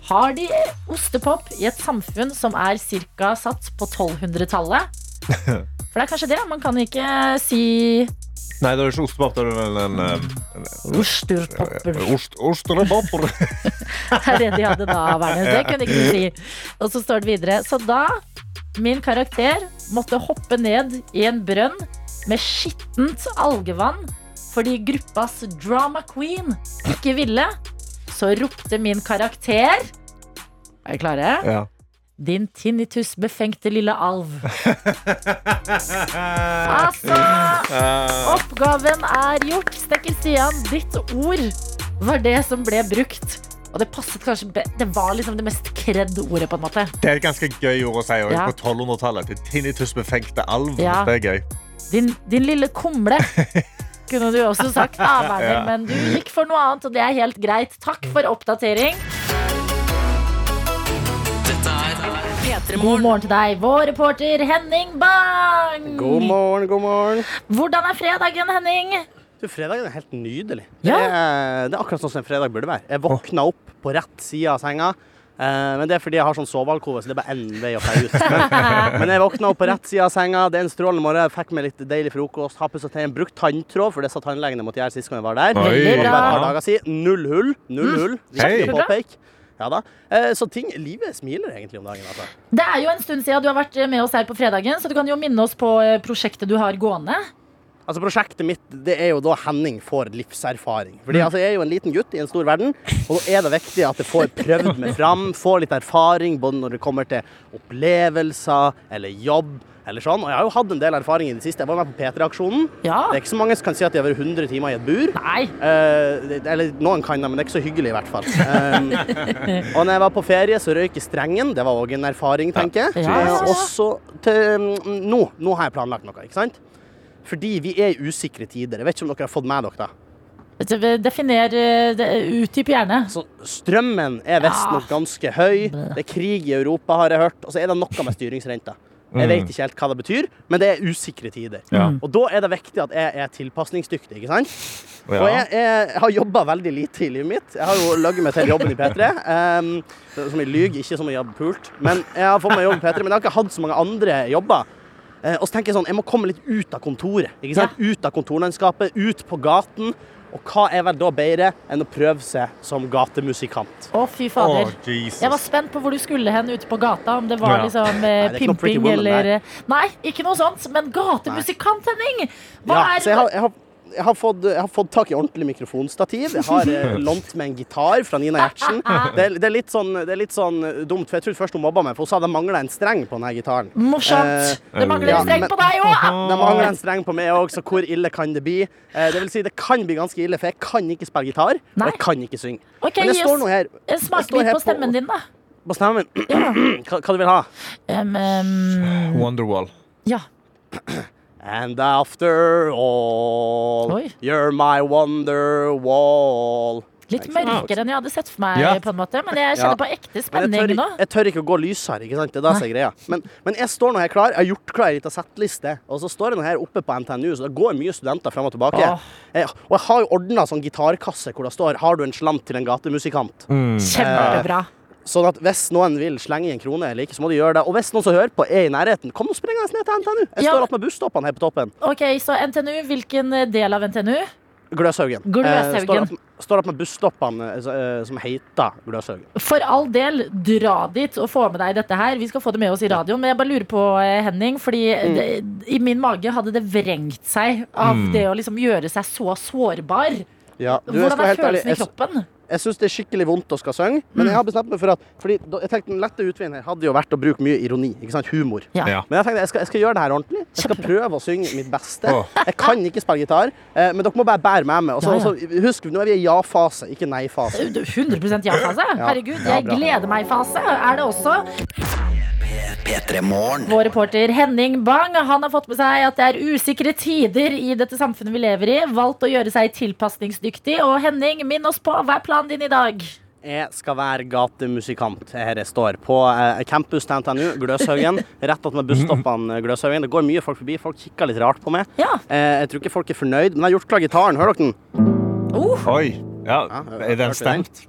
Har de ostepop i et samfunn som er ca. satt på 1200-tallet? For det er kanskje det. Man kan ikke si Nei, det er ikke ostepop. Det er en, en, en, en ostepopper. Ost, ostepopper. Det er det de hadde da, Werner. Det kunne ikke du si. Og så står det videre. Så da min karakter måtte hoppe ned i en brønn med skittent algevann fordi gruppas drama queen ikke ville, så ropte min karakter Er dere klare? Ja. Din tinnitus-befengte lille alv. Altså, oppgaven er gjort. Stekker Stian, ditt ord var det som ble brukt. Og det passet kanskje Det var liksom det mest kred ordet, på en måte. Det er et ganske gøy ord å si Ja. på 1200-tallet. Din tinnitusbefengte alv. Ja. Det er gøy. Din, din lille kumle. Kunne du også sagt, da, Berner. Ja. men du gikk for noe annet, og det er helt greit. Takk for oppdatering. Dette er P3 God morgen til deg, vår reporter Henning Bang. God morgen, god morgen. Hvordan er fredagen, Henning? Du, fredagen er helt nydelig. Ja. Det, er, det er akkurat sånn som en fredag burde være. Jeg våkna opp på rett side av senga. Eh, men det er fordi jeg har sånn sovealkove, så det er bare én vei å feie ut. Men, jeg våkna opp på rett side av senga. Det er en strålende morgen. Jeg fikk meg litt deilig frokost. Har pusset tenn. Brukt tanntråd, for det sa tannlegen jeg måtte gjøre sist gang jeg var der. Oi. Bare siden. Null hull. Null hull. Viktig å påpeke. Ja da. Eh, så ting, livet smiler egentlig om dagen. Altså. Det er jo en stund siden du har vært med oss her på fredagen, så du kan jo minne oss på eh, prosjektet du har gående. Altså Prosjektet mitt det er jo da Henning får livserfaring. Fordi altså, Jeg er jo en liten gutt i en stor verden, og da er det viktig at jeg får prøvd meg fram. Får litt erfaring både når det kommer til opplevelser eller jobb. eller sånn. Og jeg har jo hatt en del erfaring i det siste. Jeg var med på P3-aksjonen. Ja. Det er ikke så mange som kan si at de har vært 100 timer i et bur. Nei. Eh, eller noen kan det, men det er ikke så hyggelig i hvert fall. Um, og når jeg var på ferie, så røyk jeg strengen. Det var òg en erfaring, tenker jeg. Ja, ja, ja. Eh, og så til mm, nå, nå har jeg planlagt noe, ikke sant? Fordi vi er i usikre tider. Jeg vet ikke om dere har fått med dere det. Definer eh, det- Utdyp gjerne. Så strømmen er visstnok ganske høy. Det er krig i Europa, har jeg hørt. Og så er det noe med styringsrenta. Jeg vet ikke helt hva det betyr, men det er usikre tider. Ja. Og da er det viktig at jeg er tilpasningsdyktig, ikke sant? Ja. Og jeg, jeg, har jobba veldig lite i livet mitt. Jeg har jo laget meg til jobben i P3. Um, som jeg lyver, ikke som jeg jobber pult. Men jeg har fått meg jobb i P3, men jeg har ikke hatt så mange andre jobber. Eh, og så tenker jeg sånn, jeg må komme litt ut av kontoret. Ikke sant? Ut av kontorlandskapet, ut på gaten. Og hva er vel da bedre enn å prøve seg som gatemusikant? Å, fy fader. Å, Jeg var spent på hvor du skulle hen ute på gata. Om det var Ja. liksom eh, Nei, det pimping Woman eller der. Nei, ikke noe sånt. Men gatemusikant, Henning! Hva Ja, er så jeg har, jeg har, jeg har, fått, jeg har fått tak i ordentlig mikrofonstativ. Jeg har eh, lånt meg en gitar fra Nina Gjertsen. Det, er- det, er litt sånn, det er litt sånn dumt, for jeg trodde først hun mobba meg, for hun sa det mangla en streng på denne gitaren. Morsomt. Eh, det mangler ja, en streng men- på deg òg! Det mangler en streng på meg òg, så hvor ille kan det bli? Eh, det vil si, det kan bli ganske ille, for jeg kan ikke spille gitar, og jeg kan ikke synge. Okay, Men jeg står nå her En jeg står smakebit her på stemmen din, da. på stemmen min. Ja. Hva, hva du vil ha? Um, um, Wonderwall. ja. And after all, Oi. you're my wonderwall. Litt mørkere enn jeg hadde sett for meg, Ja. på en måte. Men jeg kjenner Ja. på ekte Men jeg spenning tør, nå. jeg tør ikke å gå lysere, ikke sant? Det er det som er greia. Men, men jeg står nå her klar. Jeg har gjort klar ei lita settliste. Og så står jeg nå her oppe på NTNU, så det går mye studenter frem og tilbake. Åh. Eh, og jeg har jo ordna sånn gitarkasse hvor det står 'Har du en slant til en gatemusikant?' Kjempebra. Sånn at hvis noen vil slenge i en krone eller ikke, så må de gjøre det. Og hvis noen som hører på, er i nærheten, kom nå deg ned til NTNU. Jeg Ja. står opp med busstoppene her på toppen. Ok, Så NTNU, hvilken del av NTNU? Gløshaugen. Gløshaugen. Eh, står, opp, med busstoppene eh, eh, som heter Gløshaugen. For all del, dra dit og få med deg dette her. Vi skal få det med oss i radioen. Men jeg bare lurer på, eh, Henning, fordi Mm. det, i min mage hadde det vrengt seg av det å liksom gjøre seg så sårbar. Ja, du, Hvordan er følelsen helt ærlig, i jeg- kroppen? Jeg syns det er skikkelig vondt å skal synge, men jeg har bestemt meg for at Fordi da- jeg tenkte Den lette utveien her hadde jo vært å bruke mye ironi. Ikke sant? Humor. Ja. Ja. Men jeg tenkte jeg skal, jeg skal gjøre det her ordentlig. Jeg skal prøve å synge mitt beste. Jeg kan ikke spille gitar, eh, men dere må bare bære med meg. med så- Ja, ja. og så husk, nå er vi i ja-fase, ikke nei-fase. 100% ja-fase. Herregud, jeg gleder meg-fase. Er det også? P3 Morgen. Vår reporter Henning Bang han har fått med seg at det er usikre tider i dette samfunnet vi lever i. Valgt å gjøre seg tilpasningsdyktig. Og Henning, minn oss på, hva er planen din i dag? Jeg skal være gatemusikant her jeg står. På eh, campus til NTNU, Gløshaugen. Rett attmed busstoppene Gløshaugen. Det går mye folk forbi. Folk kikker litt rart på meg. Ja. Eh, jeg tror ikke folk er fornøyd, men jeg har gjort klar gitaren. Hører dere den? Oi. Ja, Ja, er den? stengt?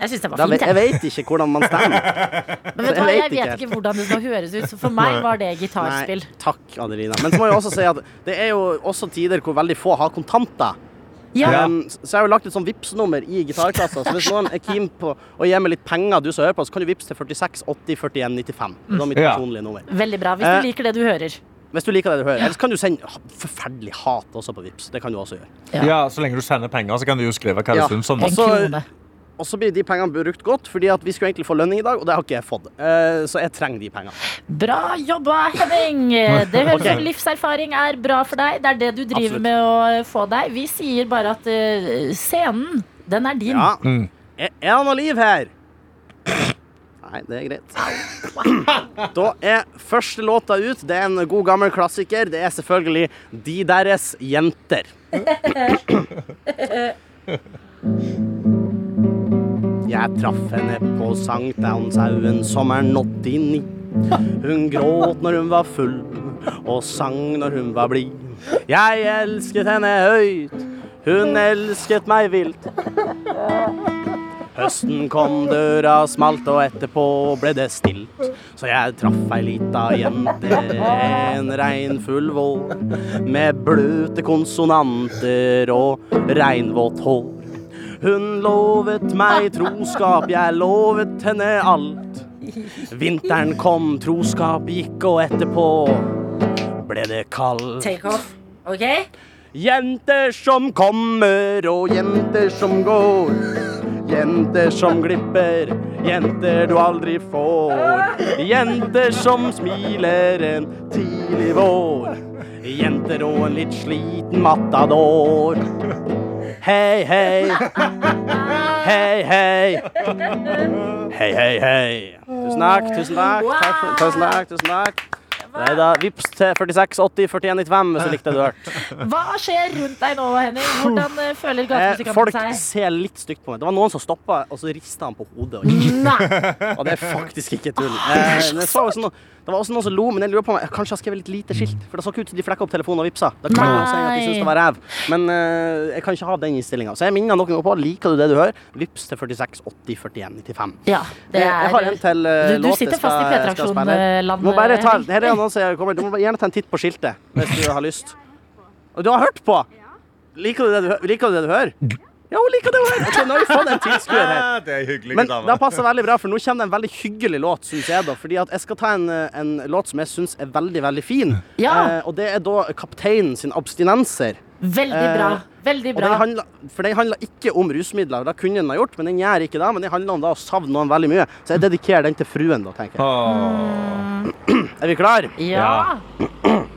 Jeg syns det var fint. jeg Jeg. vet ikke hvordan man stemmer. Men vet du hva, vet jeg vet ikke. ikke hvordan det skal høres ut. Så for meg var det gitarspill. Nei, takk, Adelina. Men så må jeg også si at det er jo også tider hvor veldig få har kontanter. Ja. Um, så jeg har jo lagt et sånn Vipps-nummer i gitarklassa. Så hvis noen er keen på å gi meg litt penger, du som hører på, så kan du vippse til 46 80 41 95. Det var mitt personlige nummer. Veldig bra. Hvis Eh, du liker det du hører. Hvis du liker det du hører. Ellers kan du sende forferdelig hat også på Vipps. Det kan du også gjøre. Ja. Ja, Så lenge du sender penger, så kan du jo skrive hva Ja. du syns om det. Og så blir de pengene brukt godt, fordi at vi skulle egentlig få lønning i dag, og det har ikke jeg fått. Eh, så jeg trenger de pengene. Bra jobba, Henning! Det høres ut som livserfaring er bra for deg. Det er det du driver Absolutt. med å få deg. Vi sier bare at eh, scenen, den er din. Ja. Mm. Er han det noe liv her? Nei, det er greit. Da er første låta ut. Det er en god gammel klassiker. Det er selvfølgelig De deres jenter. Jeg traff henne på Sankthanshaugen sommeren 89. Hun gråt når hun var full, og sang når hun var blid. Jeg elsket henne høyt, hun elsket meg vilt. Høsten kom, døra smalt, og etterpå ble det stilt. Så jeg traff ei lita jente en regnfull vår, med bløte konsonanter og regnvått hår. Hun lovet meg troskap, jeg lovet henne alt. Vinteren kom, troskap gikk, og etterpå ble det kaldt. Take off. OK? Jenter som kommer og jenter som går. Jenter som glipper, jenter du aldri får. Jenter som smiler en tidlig vår. Jenter og en litt sliten matador. Hei, hei. Hei, hei. Hei, hei, hei. Tusen takk, tusen takk. takk for, tusen takk, tusen takk. Nei da, vips til 46 80 41 95 hvis du likte det du hørte. Hva skjer rundt deg nå, Henning? Hvordan eh, føler gatemusikanten seg? folk ser litt stygt på meg. Det var noen som stoppa, og så rista han på hodet. Og, og det er faktisk ikke tull. Eh, men jeg så noe, det var også noen som lo, men jeg lurer på om jeg kanskje har skrevet litt lite skilt. For det så ikke ut som de flekka opp telefonen og vipsa. Da kan jeg jo si at de syns det var ræv. Men uh, jeg kan ikke ha den innstillinga. Så jeg minner noen på, liker du det du hører, vips til 46 80 41 95. Ja, det er... jeg har en til uh, Du- du sitter fast i P-traksjon-land, Du må bare ta, her er noen som kommer, du må gjerne ta en titt på skiltet hvis du har lyst. Og du har hørt på! Liker du det du, liker du, det du hører? Ja, hun liker det hun hører. Ok, nå har vi fått en tilskuer her. Det er hyggelig, Men det passer veldig bra, for nå kommer det en veldig hyggelig låt, syns jeg. da Fordi at jeg skal ta en, eh, en låt som jeg syns er veldig, veldig fin. Ja. Eh, og det er da Kapteinen sin 'Abstinenser'. Veldig bra. Veldig Og den bra. handler, for den handler ikke om rusmidler. det kunne den ha gjort, men den gjør ikke det. Men den handler om da å savne noen veldig mye. Så jeg dedikerer den til fruen, da, tenker jeg. Er vi klar? Ja.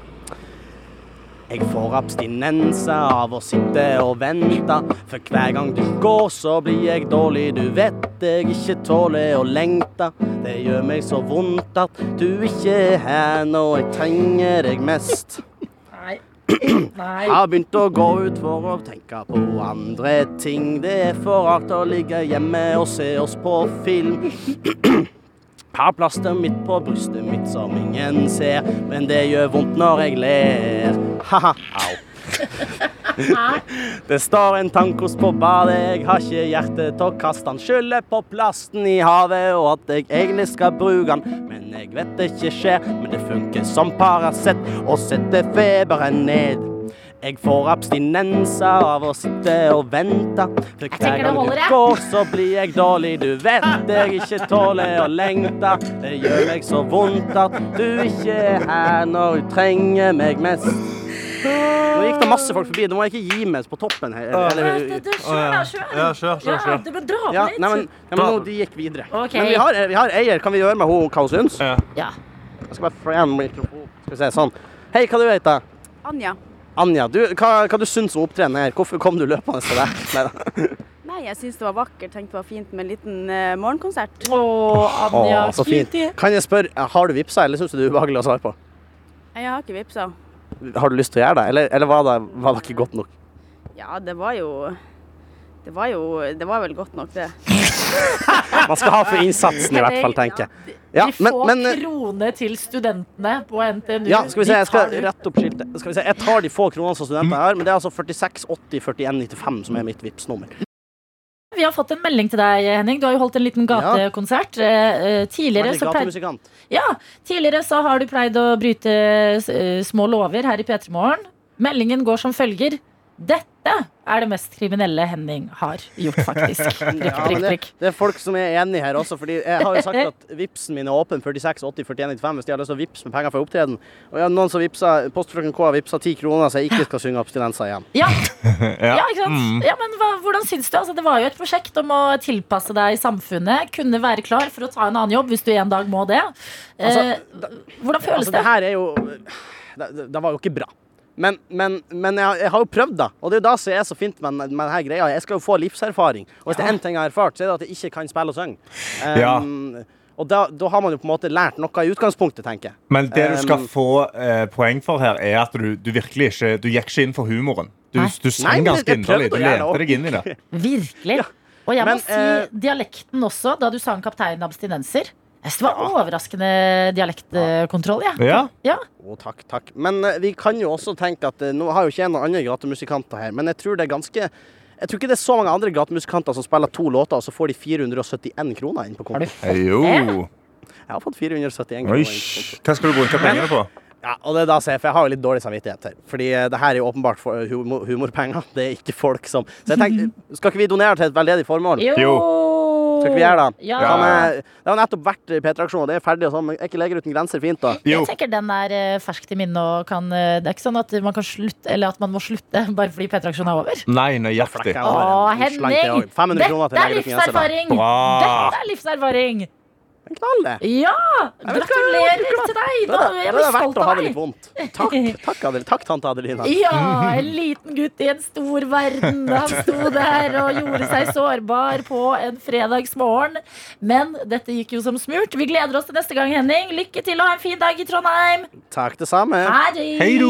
Jeg får abstinenser av å sitte og vente. For hver gang du går, så blir jeg dårlig. Du vet jeg ikke tåler å lengte. Det gjør meg så vondt at du ikke er her når jeg trenger deg mest. Nei. Har begynt å gå ut for å tenke på andre ting. Det er for rart å ligge hjemme og se oss på film. Har plaster midt på brystet mitt som ingen ser, men det gjør vondt når jeg ler. Ha-ha, au. Det står en tankost på badet, jeg har ikke hjerte til å kaste den. Skylder på plasten i havet og at jeg egentlig skal bruke den. Men jeg vet det ikke skjer, men det funker som Paracet og setter feberen ned. Jeg får abstinenser av å sitte og vente. For hver gang det du går, så blir jeg dårlig. Du vet jeg ikke tåler å lengte. Det gjør meg så vondt at du ikke er her når du trenger meg mest. Nå gikk det masse folk forbi. Nå må jeg ikke gi meg på toppen her. Eller. Ja, kjør, kjør, Ja, det må dra på ja, litt. nei, men, nei, men nå, de gikk videre. Okay. Men vi har, vi har eier. Kan vi gjøre med henne hva hun syns? Ja. Ja. Jeg skal bare få mikrofonen. mikrofon. Skal vi se, sånn. Hei, hva du heter du? Anja. Anja. Du, hva, hva du syns om opptredenen her? Hvorfor kom du løpende til deg? Nei, jeg syns det var vakkert. Tenkte det var fint med en liten uh, morgenkonsert. Å, Anja. Åh, så fint. Kan jeg spørre, har du vippsa, eller syns du det er ubehagelig å svare på? Jeg har ikke vippsa. Har du lyst til å gjøre det, eller, eller var, det, var det ikke godt nok? Ja, det var jo Det var jo Det var vel godt nok, det. Man skal ha for innsatsen, i hvert fall, tenker jeg. Ja, De få men kronene til studentene på NTNU. ja, skal vi se, jeg skal rette opp skiltet. Skal vi se, jeg tar de få kronene som studenter har, men det er altså 46, 80, 41, 95 som er mitt vips nummer Vi har fått en melding til deg, Henning. Du har jo holdt en liten gatekonsert. Eh, eh, Tidligere, så pleid... ja, tidligere så har du pleid å bryte eh, små lover her i P3 Morgen. Meldingen går som følger. Dette er det mest kriminelle Henning har gjort, faktisk. Prikk, Ja, prikk, men det, det er folk som er enig her også, fordi jeg har jo sagt at Vipsen min er åpen 46, 80, 41, 95 hvis de har lyst til å vippse med penger for opptreden. Og jeg har noen som vipsa, Postfrøken K har vipsa 10 kroner, så jeg ikke skal synge abstinenser igjen. Ja, Ja. ja, ikke sant? Mm. Ja, men hva, hvordan syns du? Altså, det var jo et prosjekt om å tilpasse deg samfunnet. Kunne være klar for å ta en annen jobb hvis du en dag må det. Eh, Altså, hvordan føles Altså, det? det her er jo Det, det, det var jo ikke bra. Men, men, men jeg, jeg har jo prøvd, da. Og det er jo da som er så fint med, med denne greia. Jeg skal jo få livserfaring. Og hvis det er én ting jeg har erfart, så er det at jeg ikke kan spille og synge. Um, Og da, da har man jo på en måte lært noe i utgangspunktet, tenker jeg. Men det du skal Um, få eh, poeng for her, er at du, du virkelig ikke Du gikk ikke inn for humoren. Du, du sang ganske inderlig. Du lente deg inn i det. Virkelig. Og jeg må Men, si eh, dialekten også, da du sang Kaptein Abstinenser. Jeg det var overraskende dialektkontroll, jeg. Ja. Ja. Å, takk, takk. Men eh, vi kan jo også tenke at eh, Nå har jo ikke jeg noen andre gatemusikanter her, men jeg tror det er ganske jeg tror ikke det er så mange andre gatemusikanter som spiller to låter, og så får de 471 kroner inn på konto. Jo. Jeg har fått 471 kroner Oish. inn på konto. Hva skal du bruke pengene på? Ja, og det er da ser jeg, for jeg har jo litt dårlig samvittighet her. Fordi eh, det her er jo åpenbart for humor, humorpenger. Det er ikke folk som Så jeg tenkte, skal ikke vi donere til et veldedig formål? Jo. Vi er, det? Ja. Hva er, Det har nettopp vært P3-aksjon, og det er ferdig og sånn, men er ikke Leger uten grenser fint, da? Jeg tenker den er fersk til i minne og kan eh, Det er ikke sånn at man kan slutte Eller at man må slutte bare fordi P3-aksjonen er over. Nei, nøyaktig. Å, Henning! også. 500 kroner til Dette er da. livserfaring! Dette er livserfaring! En knall, det. Ja! Gratulerer til deg! Da jeg blir stolt av deg. Takk, takk, Adel, takk tante Adelina. Ja, en liten gutt i en stor verden. Han sto der og gjorde seg sårbar på en fredagsmorgen. Men dette gikk jo som smurt. Vi gleder oss til neste gang, Henning. Lykke til og ha en fin dag i Trondheim. Takk, det samme. Hei! Hei do!